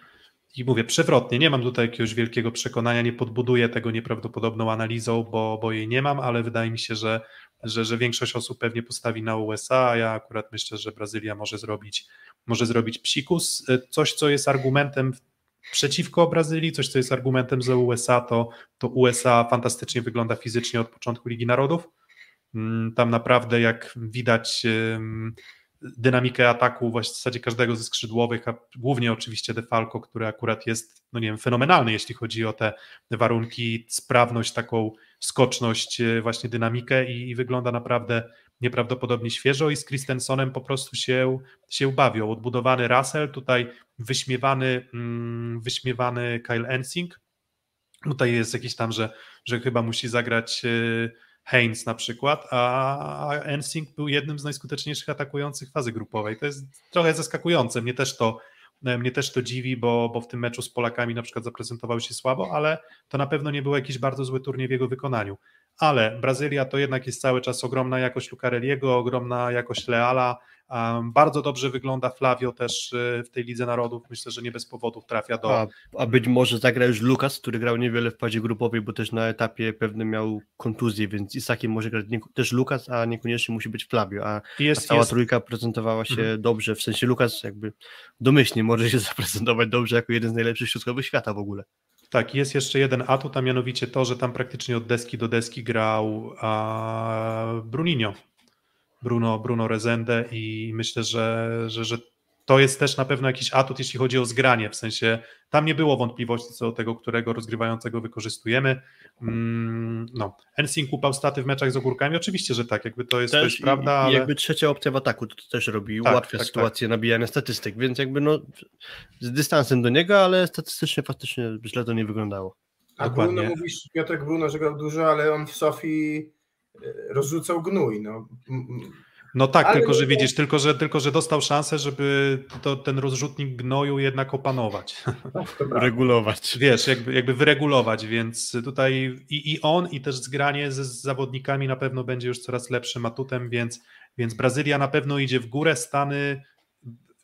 i mówię przewrotnie, nie mam tutaj jakiegoś wielkiego przekonania, nie podbuduję tego nieprawdopodobną analizą, bo, bo jej nie mam, ale wydaje mi się, że, że, że większość osób pewnie postawi na USA, a ja akurat myślę, że Brazylia może zrobić, może zrobić psikus. Coś, co jest argumentem przeciwko Brazylii, coś, co jest argumentem za USA, to, to USA fantastycznie wygląda fizycznie od początku Ligi Narodów. Mm, tam naprawdę, jak widać, dynamikę ataku w zasadzie każdego ze skrzydłowych, a głównie oczywiście Defalco, który akurat jest, no nie wiem, fenomenalny, jeśli chodzi o te warunki, sprawność, taką skoczność, e, właśnie dynamikę i, i wygląda naprawdę nieprawdopodobnie świeżo i z Christensenem po prostu się, się bawią. Odbudowany Russell, tutaj wyśmiewany, mm, wyśmiewany Kyle Ensing. Tutaj jest jakiś tam, że, że chyba musi zagrać e, Haynes na przykład, a Ensing był jednym z najskuteczniejszych atakujących fazy grupowej. To jest trochę zaskakujące. Mnie też to, mnie też to dziwi, bo, bo w tym meczu z Polakami na przykład zaprezentował się słabo, ale to na pewno nie był jakiś bardzo zły turniej w jego wykonaniu. Ale Brazylia to jednak jest cały czas ogromna jakość Lucarelliego, ogromna jakość Leala, bardzo dobrze wygląda Flavio też y, w tej Lidze Narodów. Myślę, że nie bez powodów trafia do. A, a być może zagra już Lukas, który grał niewiele w fazie grupowej, bo też na etapie pewnym miał kontuzję, więc Isakiem może grać też Lukas, a niekoniecznie musi być Flavio. A, jest, a cała jest... trójka prezentowała się mhm. dobrze. W sensie Lukas jakby domyślnie może się zaprezentować dobrze jako jeden z najlepszych środkowych świata w ogóle. Tak, jest jeszcze jeden atut, a mianowicie to, że tam praktycznie od deski do deski grał a, Bruninho Bruno, Bruno Rezende i myślę, że, że, że to jest też na pewno jakiś atut, jeśli chodzi o zgranie, w sensie tam nie było wątpliwości co do tego, którego rozgrywającego wykorzystujemy. Mm, no, Ensing upał staty w meczach z ogórkami, oczywiście, że tak, jakby to jest, to jest prawda, i, ale... jakby trzecia opcja w ataku to, to też robi, tak, ułatwia tak, sytuację tak. nabijania statystyk, więc jakby no z dystansem do niego, ale statystycznie faktycznie źle to nie wyglądało. A Dokładnie. Bruno mówisz, Piotrek Bruno, że grał dużo, ale on w Sofii rozrzucał gnój. No, no tak, Ale tylko że widzisz, tylko że, tylko że dostał szansę, żeby to, ten rozrzutnik gnoju jednak opanować. Regulować. Wiesz, jakby, jakby wyregulować, więc tutaj i, i on, i też zgranie ze z zawodnikami na pewno będzie już coraz lepszym atutem, więc, więc Brazylia na pewno idzie w górę, Stany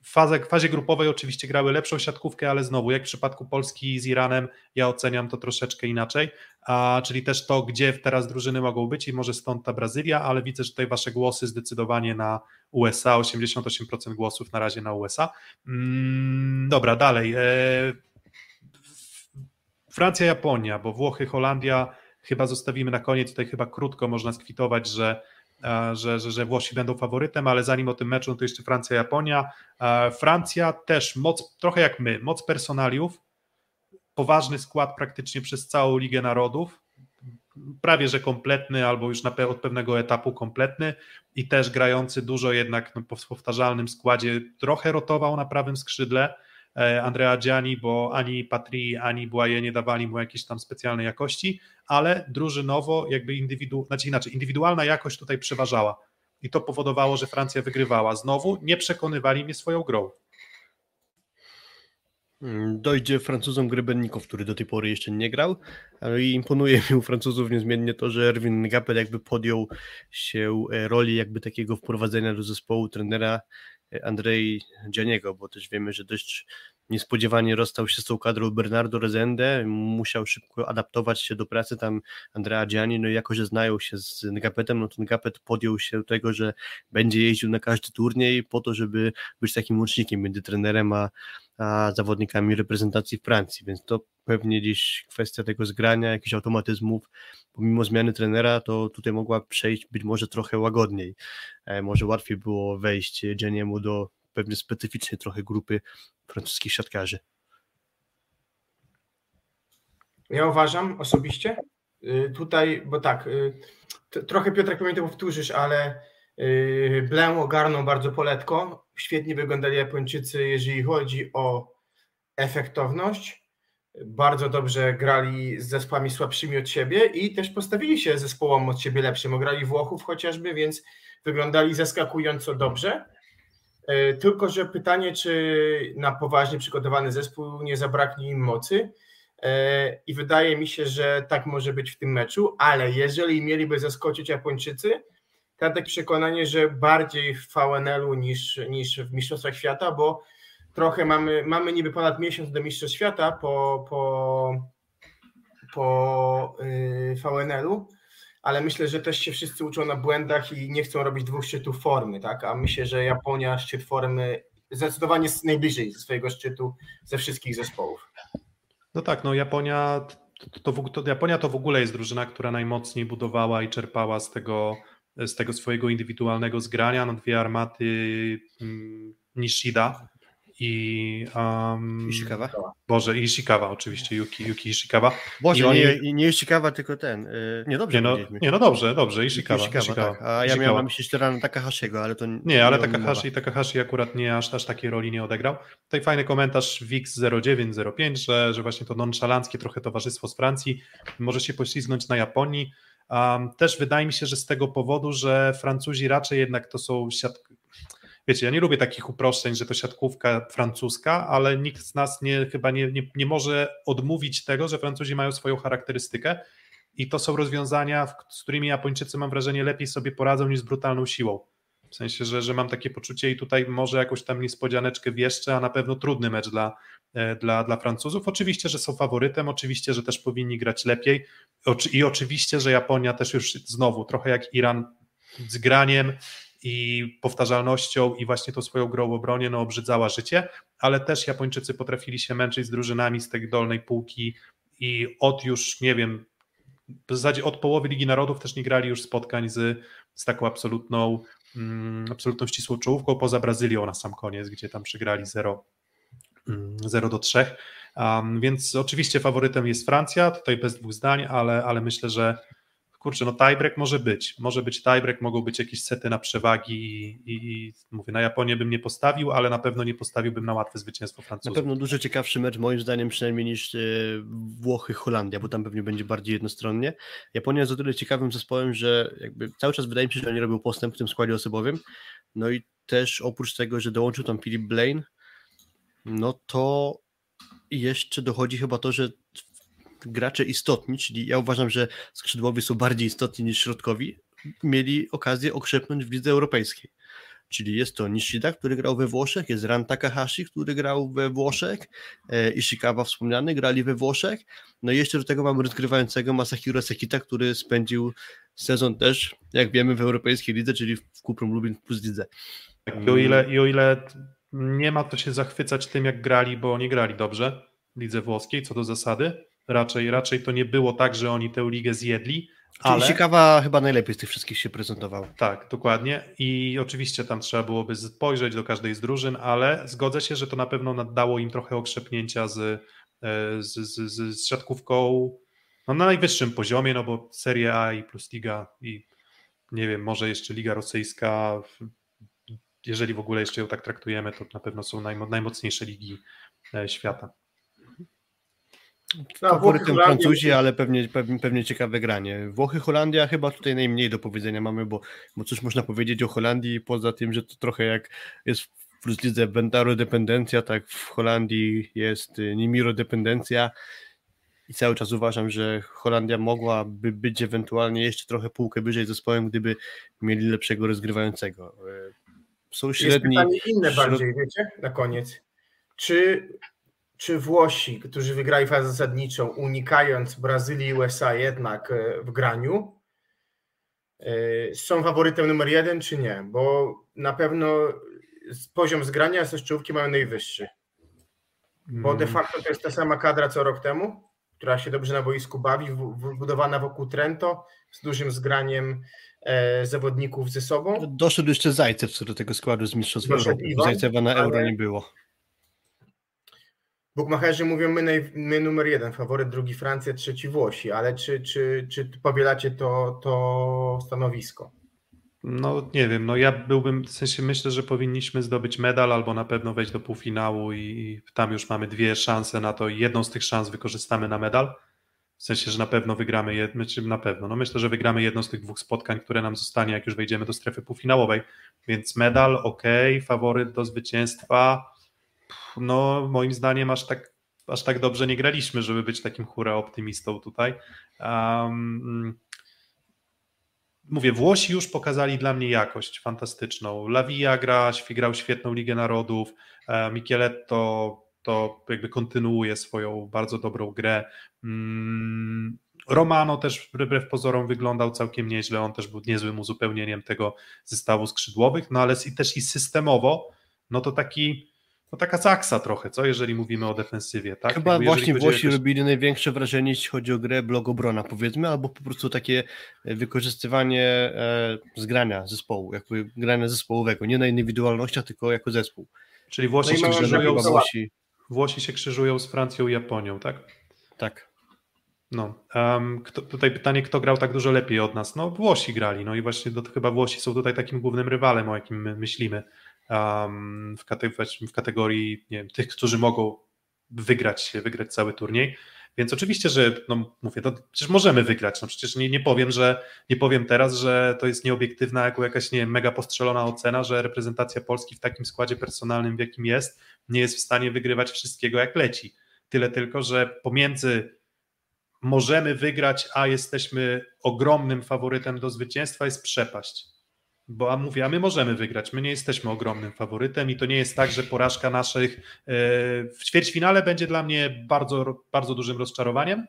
fazie, fazie grupowej oczywiście grały lepszą siatkówkę, ale znowu, jak w przypadku Polski z Iranem, ja oceniam to troszeczkę inaczej, a, czyli też to, gdzie teraz drużyny mogą być i może stąd ta Brazylia, ale widzę, że tutaj wasze głosy zdecydowanie na USA, 88% głosów na razie na USA. Mm, dobra, dalej. E, Francja, Japonia, bo Włochy, Holandia chyba zostawimy na koniec, tutaj chyba krótko można skwitować, że że, że, że Włosi będą faworytem, ale zanim o tym meczu, no to jeszcze Francja, Japonia. Francja też moc, trochę jak my, moc personaliów, poważny skład praktycznie przez całą Ligę Narodów, prawie że kompletny, albo już na, od pewnego etapu kompletny. I też grający dużo jednak no, powtarzalnym składzie, trochę rotował na prawym skrzydle, Andrea Gianni, bo ani Patri, ani Błaje nie dawali mu jakiejś tam specjalnej jakości, ale drużynowo jakby indywidu, znaczy inaczej, indywidualna jakość tutaj przeważała i to powodowało, że Francja wygrywała. Znowu nie przekonywali mnie swoją grą. Mm, dojdzie Francuzom Grebennikow, który do tej pory jeszcze nie grał, ale imponuje mi u Francuzów niezmiennie to, że Erwin Gapel jakby podjął się e, roli jakby takiego wprowadzenia do zespołu trenera Andrzej Dzianiego, bo też wiemy, że dość niespodziewanie rozstał się z tą kadrą Bernardo Rezende, musiał szybko adaptować się do pracy tam Andrea Gianni, no i jako, że znają się z Ngapetem, no to Ngapet podjął się tego, że będzie jeździł na każdy turniej po to, żeby być takim łącznikiem między trenerem a, a zawodnikami reprezentacji Francji, więc to pewnie gdzieś kwestia tego zgrania, jakichś automatyzmów, pomimo zmiany trenera, to tutaj mogła przejść być może trochę łagodniej. E, może łatwiej było wejść Gianniemu do pewnie specyficznej trochę grupy francuskich siatkarzy. Ja uważam osobiście, y, tutaj, bo tak, y, trochę Piotrek pamiętam powtórzysz, ale y, Blem ogarnął bardzo poletko, świetnie wyglądali Japończycy, jeżeli chodzi o efektowność, bardzo dobrze grali z zespołami słabszymi od siebie i też postawili się zespołom od siebie lepszym. Ograli Włochów chociażby, więc wyglądali zaskakująco dobrze. E, tylko, że pytanie, czy na poważnie przygotowany zespół nie zabraknie im mocy. E, I wydaje mi się, że tak może być w tym meczu, ale jeżeli mieliby zaskoczyć Japończycy, to mam takie przekonanie, że bardziej w VNL-u niż, niż w Mistrzostwach Świata, bo trochę mamy, mamy niby ponad miesiąc do Mistrzostw Świata po, po, po yy, VNL-u, ale myślę, że też się wszyscy uczą na błędach i nie chcą robić dwóch szczytów formy, tak? A myślę, że Japonia szczyt formy zdecydowanie jest najbliżej ze swojego szczytu ze wszystkich zespołów. No tak, no Japonia to, to, to, Japonia to w ogóle jest drużyna, która najmocniej budowała i czerpała z tego, z tego swojego indywidualnego zgrania. No dwie armaty mm, Nishida, i um, Ishikawa? Boże, Ishikawa oczywiście, Yuki, Yuki Ishikawa. Boże, I oni... nie, nie Ishikawa, tylko ten. Yy, nie, dobrze nie no, nie, no dobrze, dobrze, Ishikawa. Ishikawa, Ishikawa. Tak. A ja Ishikawa. miałem na myśli teraz Takahashiego, ale to nie Nie, ale Takahashi, Takahashi akurat nie aż, aż takiej roli nie odegrał. Tutaj fajny komentarz Wix0905, że, że właśnie to nonszalanckie trochę towarzystwo z Francji może się poślizgnąć na Japonii. Um, też wydaje mi się, że z tego powodu, że Francuzi raczej jednak to są siat wiecie, ja nie lubię takich uproszczeń, że to siatkówka francuska, ale nikt z nas nie, chyba nie, nie, nie może odmówić tego, że Francuzi mają swoją charakterystykę i to są rozwiązania, z którymi Japończycy mam wrażenie lepiej sobie poradzą niż z brutalną siłą. W sensie, że, że mam takie poczucie i tutaj może jakąś tam niespodzianeczkę wieszczę, a na pewno trudny mecz dla, e, dla, dla Francuzów. Oczywiście, że są faworytem, oczywiście, że też powinni grać lepiej i oczywiście, że Japonia też już znowu, trochę jak Iran z graniem, i powtarzalnością i właśnie tą swoją grą w obronie no, obrzydzała życie, ale też Japończycy potrafili się męczyć z drużynami z tej dolnej półki i od już, nie wiem, w zasadzie od połowy Ligi Narodów też nie grali już spotkań z, z taką absolutną, mm, absolutną ścisłą czołówką, poza Brazylią na sam koniec, gdzie tam przegrali 0, 0 mm, do 3. Um, więc oczywiście faworytem jest Francja, tutaj bez dwóch zdań, ale, ale myślę, że kurczę, no tiebreak może być, może być tiebreak, mogą być jakieś sety na przewagi i, i, mówię, na Japonię bym nie postawił, ale na pewno nie postawiłbym na łatwe zwycięstwo Francuzów. Na pewno dużo ciekawszy mecz, moim zdaniem przynajmniej niż e, Włochy-Holandia, bo tam pewnie będzie bardziej jednostronnie. Japonia jest o tyle ciekawym zespołem, że jakby cały czas wydaje mi się, że oni robią postęp w tym składzie osobowym, no i też oprócz tego, że dołączył tam Philip Blaine, no to jeszcze dochodzi chyba to, że gracze istotni, czyli ja uważam, że skrzydłowi są bardziej istotni niż środkowi, mieli okazję okrzepnąć w lidze europejskiej. Czyli jest to Nishida, który grał we Włoszech, jest Ran Takahashi, który grał we Włoszech, e, Ishikawa wspomniany, grali we Włoszech, no i jeszcze do tego mamy rozgrywającego Masahiro Sekita, który spędził sezon też, jak wiemy, w europejskiej lidze, czyli w Kuprum Lubin plus lidze. I o ile, I o ile nie ma to się zachwycać tym, jak grali, bo nie grali dobrze w lidze włoskiej, co do zasady, Raczej, raczej to nie było tak, że oni tę ligę zjedli. Ale... Ciekawa chyba najlepiej z tych wszystkich się prezentował. Tak, dokładnie. I oczywiście tam trzeba byłoby spojrzeć do każdej z drużyn, ale zgodzę się, że to na pewno nadało im trochę okrzepnięcia z, e, z, z, z, z siatkówką no, na najwyższym poziomie, no bo Serie A i plus Liga i nie wiem, może jeszcze Liga Rosyjska, jeżeli w ogóle jeszcze ją tak traktujemy, to na pewno są najmocniejsze ligi e, świata. No, Faworytem Francuzi, ale pewnie, pewnie, pewnie ciekawe granie. Włochy, Holandia chyba tutaj najmniej do powiedzenia mamy, bo, bo cóż można powiedzieć o Holandii, poza tym, że to trochę jak jest w lidze Bentaro dependencja, tak w Holandii jest y, Nimiro dependencja i cały czas uważam, że Holandia mogłaby być ewentualnie jeszcze trochę półkę wyżej zespołem, gdyby mieli lepszego rozgrywającego. Y, są średni... Jest pytanie inne bardziej, wiecie, na koniec. Czy czy Włosi, którzy wygrali fazę zasadniczą, unikając Brazylii i USA jednak e, w graniu, e, są faworytem numer jeden, czy nie? Bo na pewno poziom zgrania soszczówki mają najwyższy. Bo de mm. facto to jest ta sama kadra co rok temu, która się dobrze na boisku bawi, budowana wokół Trento, z dużym zgraniem e, zawodników ze sobą. Doszedł jeszcze Zajcew co do tego składu z Mistrzostw Europy. Zajcewa na Euro nie było. Bukmacherzy mówią, my, naj, my numer jeden, faworyt, drugi Francja, trzeci Włosi, ale czy, czy, czy powielacie to, to stanowisko? No nie wiem, no ja byłbym, w sensie myślę, że powinniśmy zdobyć medal albo na pewno wejść do półfinału i tam już mamy dwie szanse na to i jedną z tych szans wykorzystamy na medal. W sensie, że na pewno wygramy jedno, czy na pewno, no myślę, że wygramy jedno z tych dwóch spotkań, które nam zostanie, jak już wejdziemy do strefy półfinałowej. Więc medal, ok, faworyt do zwycięstwa. No moim zdaniem aż tak, aż tak dobrze nie graliśmy, żeby być takim hura optymistą tutaj. Um, mówię, Włosi już pokazali dla mnie jakość fantastyczną. Lavia gra, grał świetną Ligę Narodów, e, Micheletto to jakby kontynuuje swoją bardzo dobrą grę. Mm, Romano też wbrew pozorom wyglądał całkiem nieźle, on też był niezłym uzupełnieniem tego zestawu skrzydłowych, no ale też i systemowo, no to taki no taka zaksa trochę, co jeżeli mówimy o defensywie, tak? Chyba Jakby właśnie Włosi jakoś... robili największe wrażenie, jeśli chodzi o grę blog obrona, powiedzmy, albo po prostu takie e, wykorzystywanie e, zgrania zespołu, jakby grania zespołowego, nie na indywidualnościach, tylko jako zespół. Czyli Włosi no się krzyżują z... Włosi... Włosi się krzyżują z Francją i Japonią, tak? Tak. No, um, kto, tutaj pytanie, kto grał tak dużo lepiej od nas? No, Włosi grali, no i właśnie do, chyba Włosi są tutaj takim głównym rywalem, o jakim my myślimy um, w, kategorii, w kategorii nie wiem, tych, którzy mogą wygrać, wygrać cały turniej. Więc oczywiście, że no mówię, to przecież możemy wygrać. No przecież nie, nie powiem, że nie powiem teraz, że to jest nieobiektywna, jako jakaś nie mega postrzelona ocena, że reprezentacja Polski w takim składzie personalnym, w jakim jest, nie jest w stanie wygrywać wszystkiego jak leci. Tyle tylko, że pomiędzy możemy wygrać, a jesteśmy ogromnym faworytem do zwycięstwa, jest przepaść. Bo a mówię, a my możemy wygrać, my nie jesteśmy ogromnym faworytem i to nie jest tak, że porażka naszych e, w ćwierćfinale będzie dla mnie bardzo, bardzo dużym rozczarowaniem,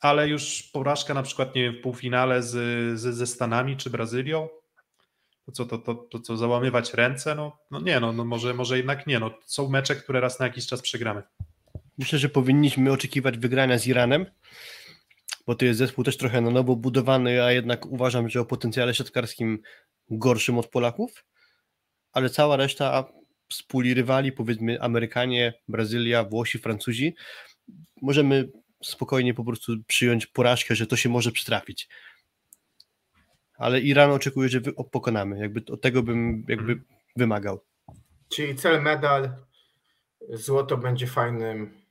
ale już porażka na przykład nie wiem, w półfinale z, z, ze Stanami czy Brazylią, to co, to, to, to co załamywać ręce, no, no nie, no, no może, może jednak nie, no są mecze, które raz na jakiś czas przegramy. Myślę, że powinniśmy oczekiwać wygrania z Iranem, bo to jest zespół też trochę na nowo budowany, a jednak uważam, że o potencjale siatkarskim gorszym od Polaków, ale cała reszta z puli rywali, powiedzmy Amerykanie, Brazylia, Włosi, Francuzi, możemy spokojnie po prostu przyjąć porażkę, że to się może przytrafić. Ale Iran oczekuje, że pokonamy. Jakby od tego bym jakby wymagał. Czyli cel medal, złoto będzie fajnym,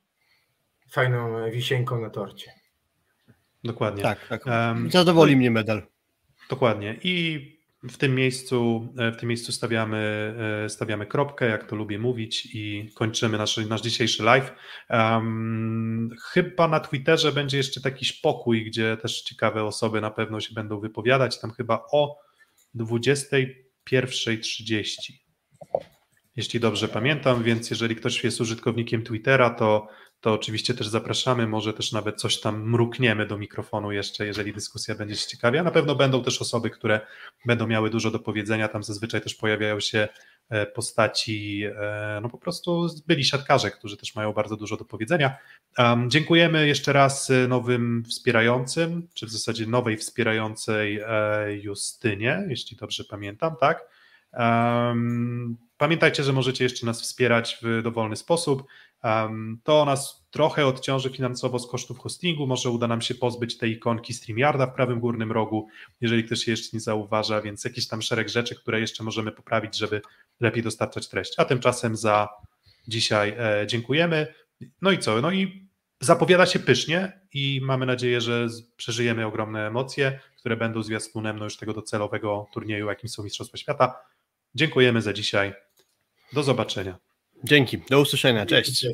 fajną wisienką na torcie. Dokładnie. Tak, tak. Um, Zadowoli mnie medal. Dokładnie. I w tym miejscu, e, w tym miejscu stawiamy, e, stawiamy kropkę, jak to lubię mówić, i kończymy nasz, nasz dzisiejszy live. Um, chyba na Twitterze będzie jeszcze taki spokój, gdzie też ciekawe osoby na pewno się będą wypowiadać. Tam chyba o 21.30 jeśli dobrze pamiętam, więc jeżeli ktoś jest użytkownikiem Twittera, to to oczywiście też zapraszamy, może też nawet coś tam mrukniemy do mikrofonu jeszcze, jeżeli dyskusja będzie się ciekawa. Na pewno będą też osoby, które będą miały dużo do powiedzenia, tam zazwyczaj też pojawiają się e, postaci, e, no po prostu byli siatkarze, którzy też mają bardzo dużo do powiedzenia. Um, dziękujemy jeszcze raz nowym wspierającym, czy w zasadzie nowej wspierającej e, Justynie, jeśli dobrze pamiętam, tak? Um, pamiętajcie, że możecie jeszcze nas wspierać w dowolny sposób. To nas trochę odciąży finansowo z kosztów hostingu. Może uda nam się pozbyć tej ikonki StreamYarda w prawym górnym rogu, jeżeli ktoś się jeszcze nie zauważa, więc jakiś tam szereg rzeczy, które jeszcze możemy poprawić, żeby lepiej dostarczać treść. A tymczasem za dzisiaj e, dziękujemy. No i co? No i zapowiada się pysznie i mamy nadzieję, że przeżyjemy ogromne emocje, które będą zwiastunem no już tego docelowego turnieju, jakim są Mistrzostwa Świata. Dziękujemy za dzisiaj. Do zobaczenia. Dzięki. Do usłyszenia. Cześć.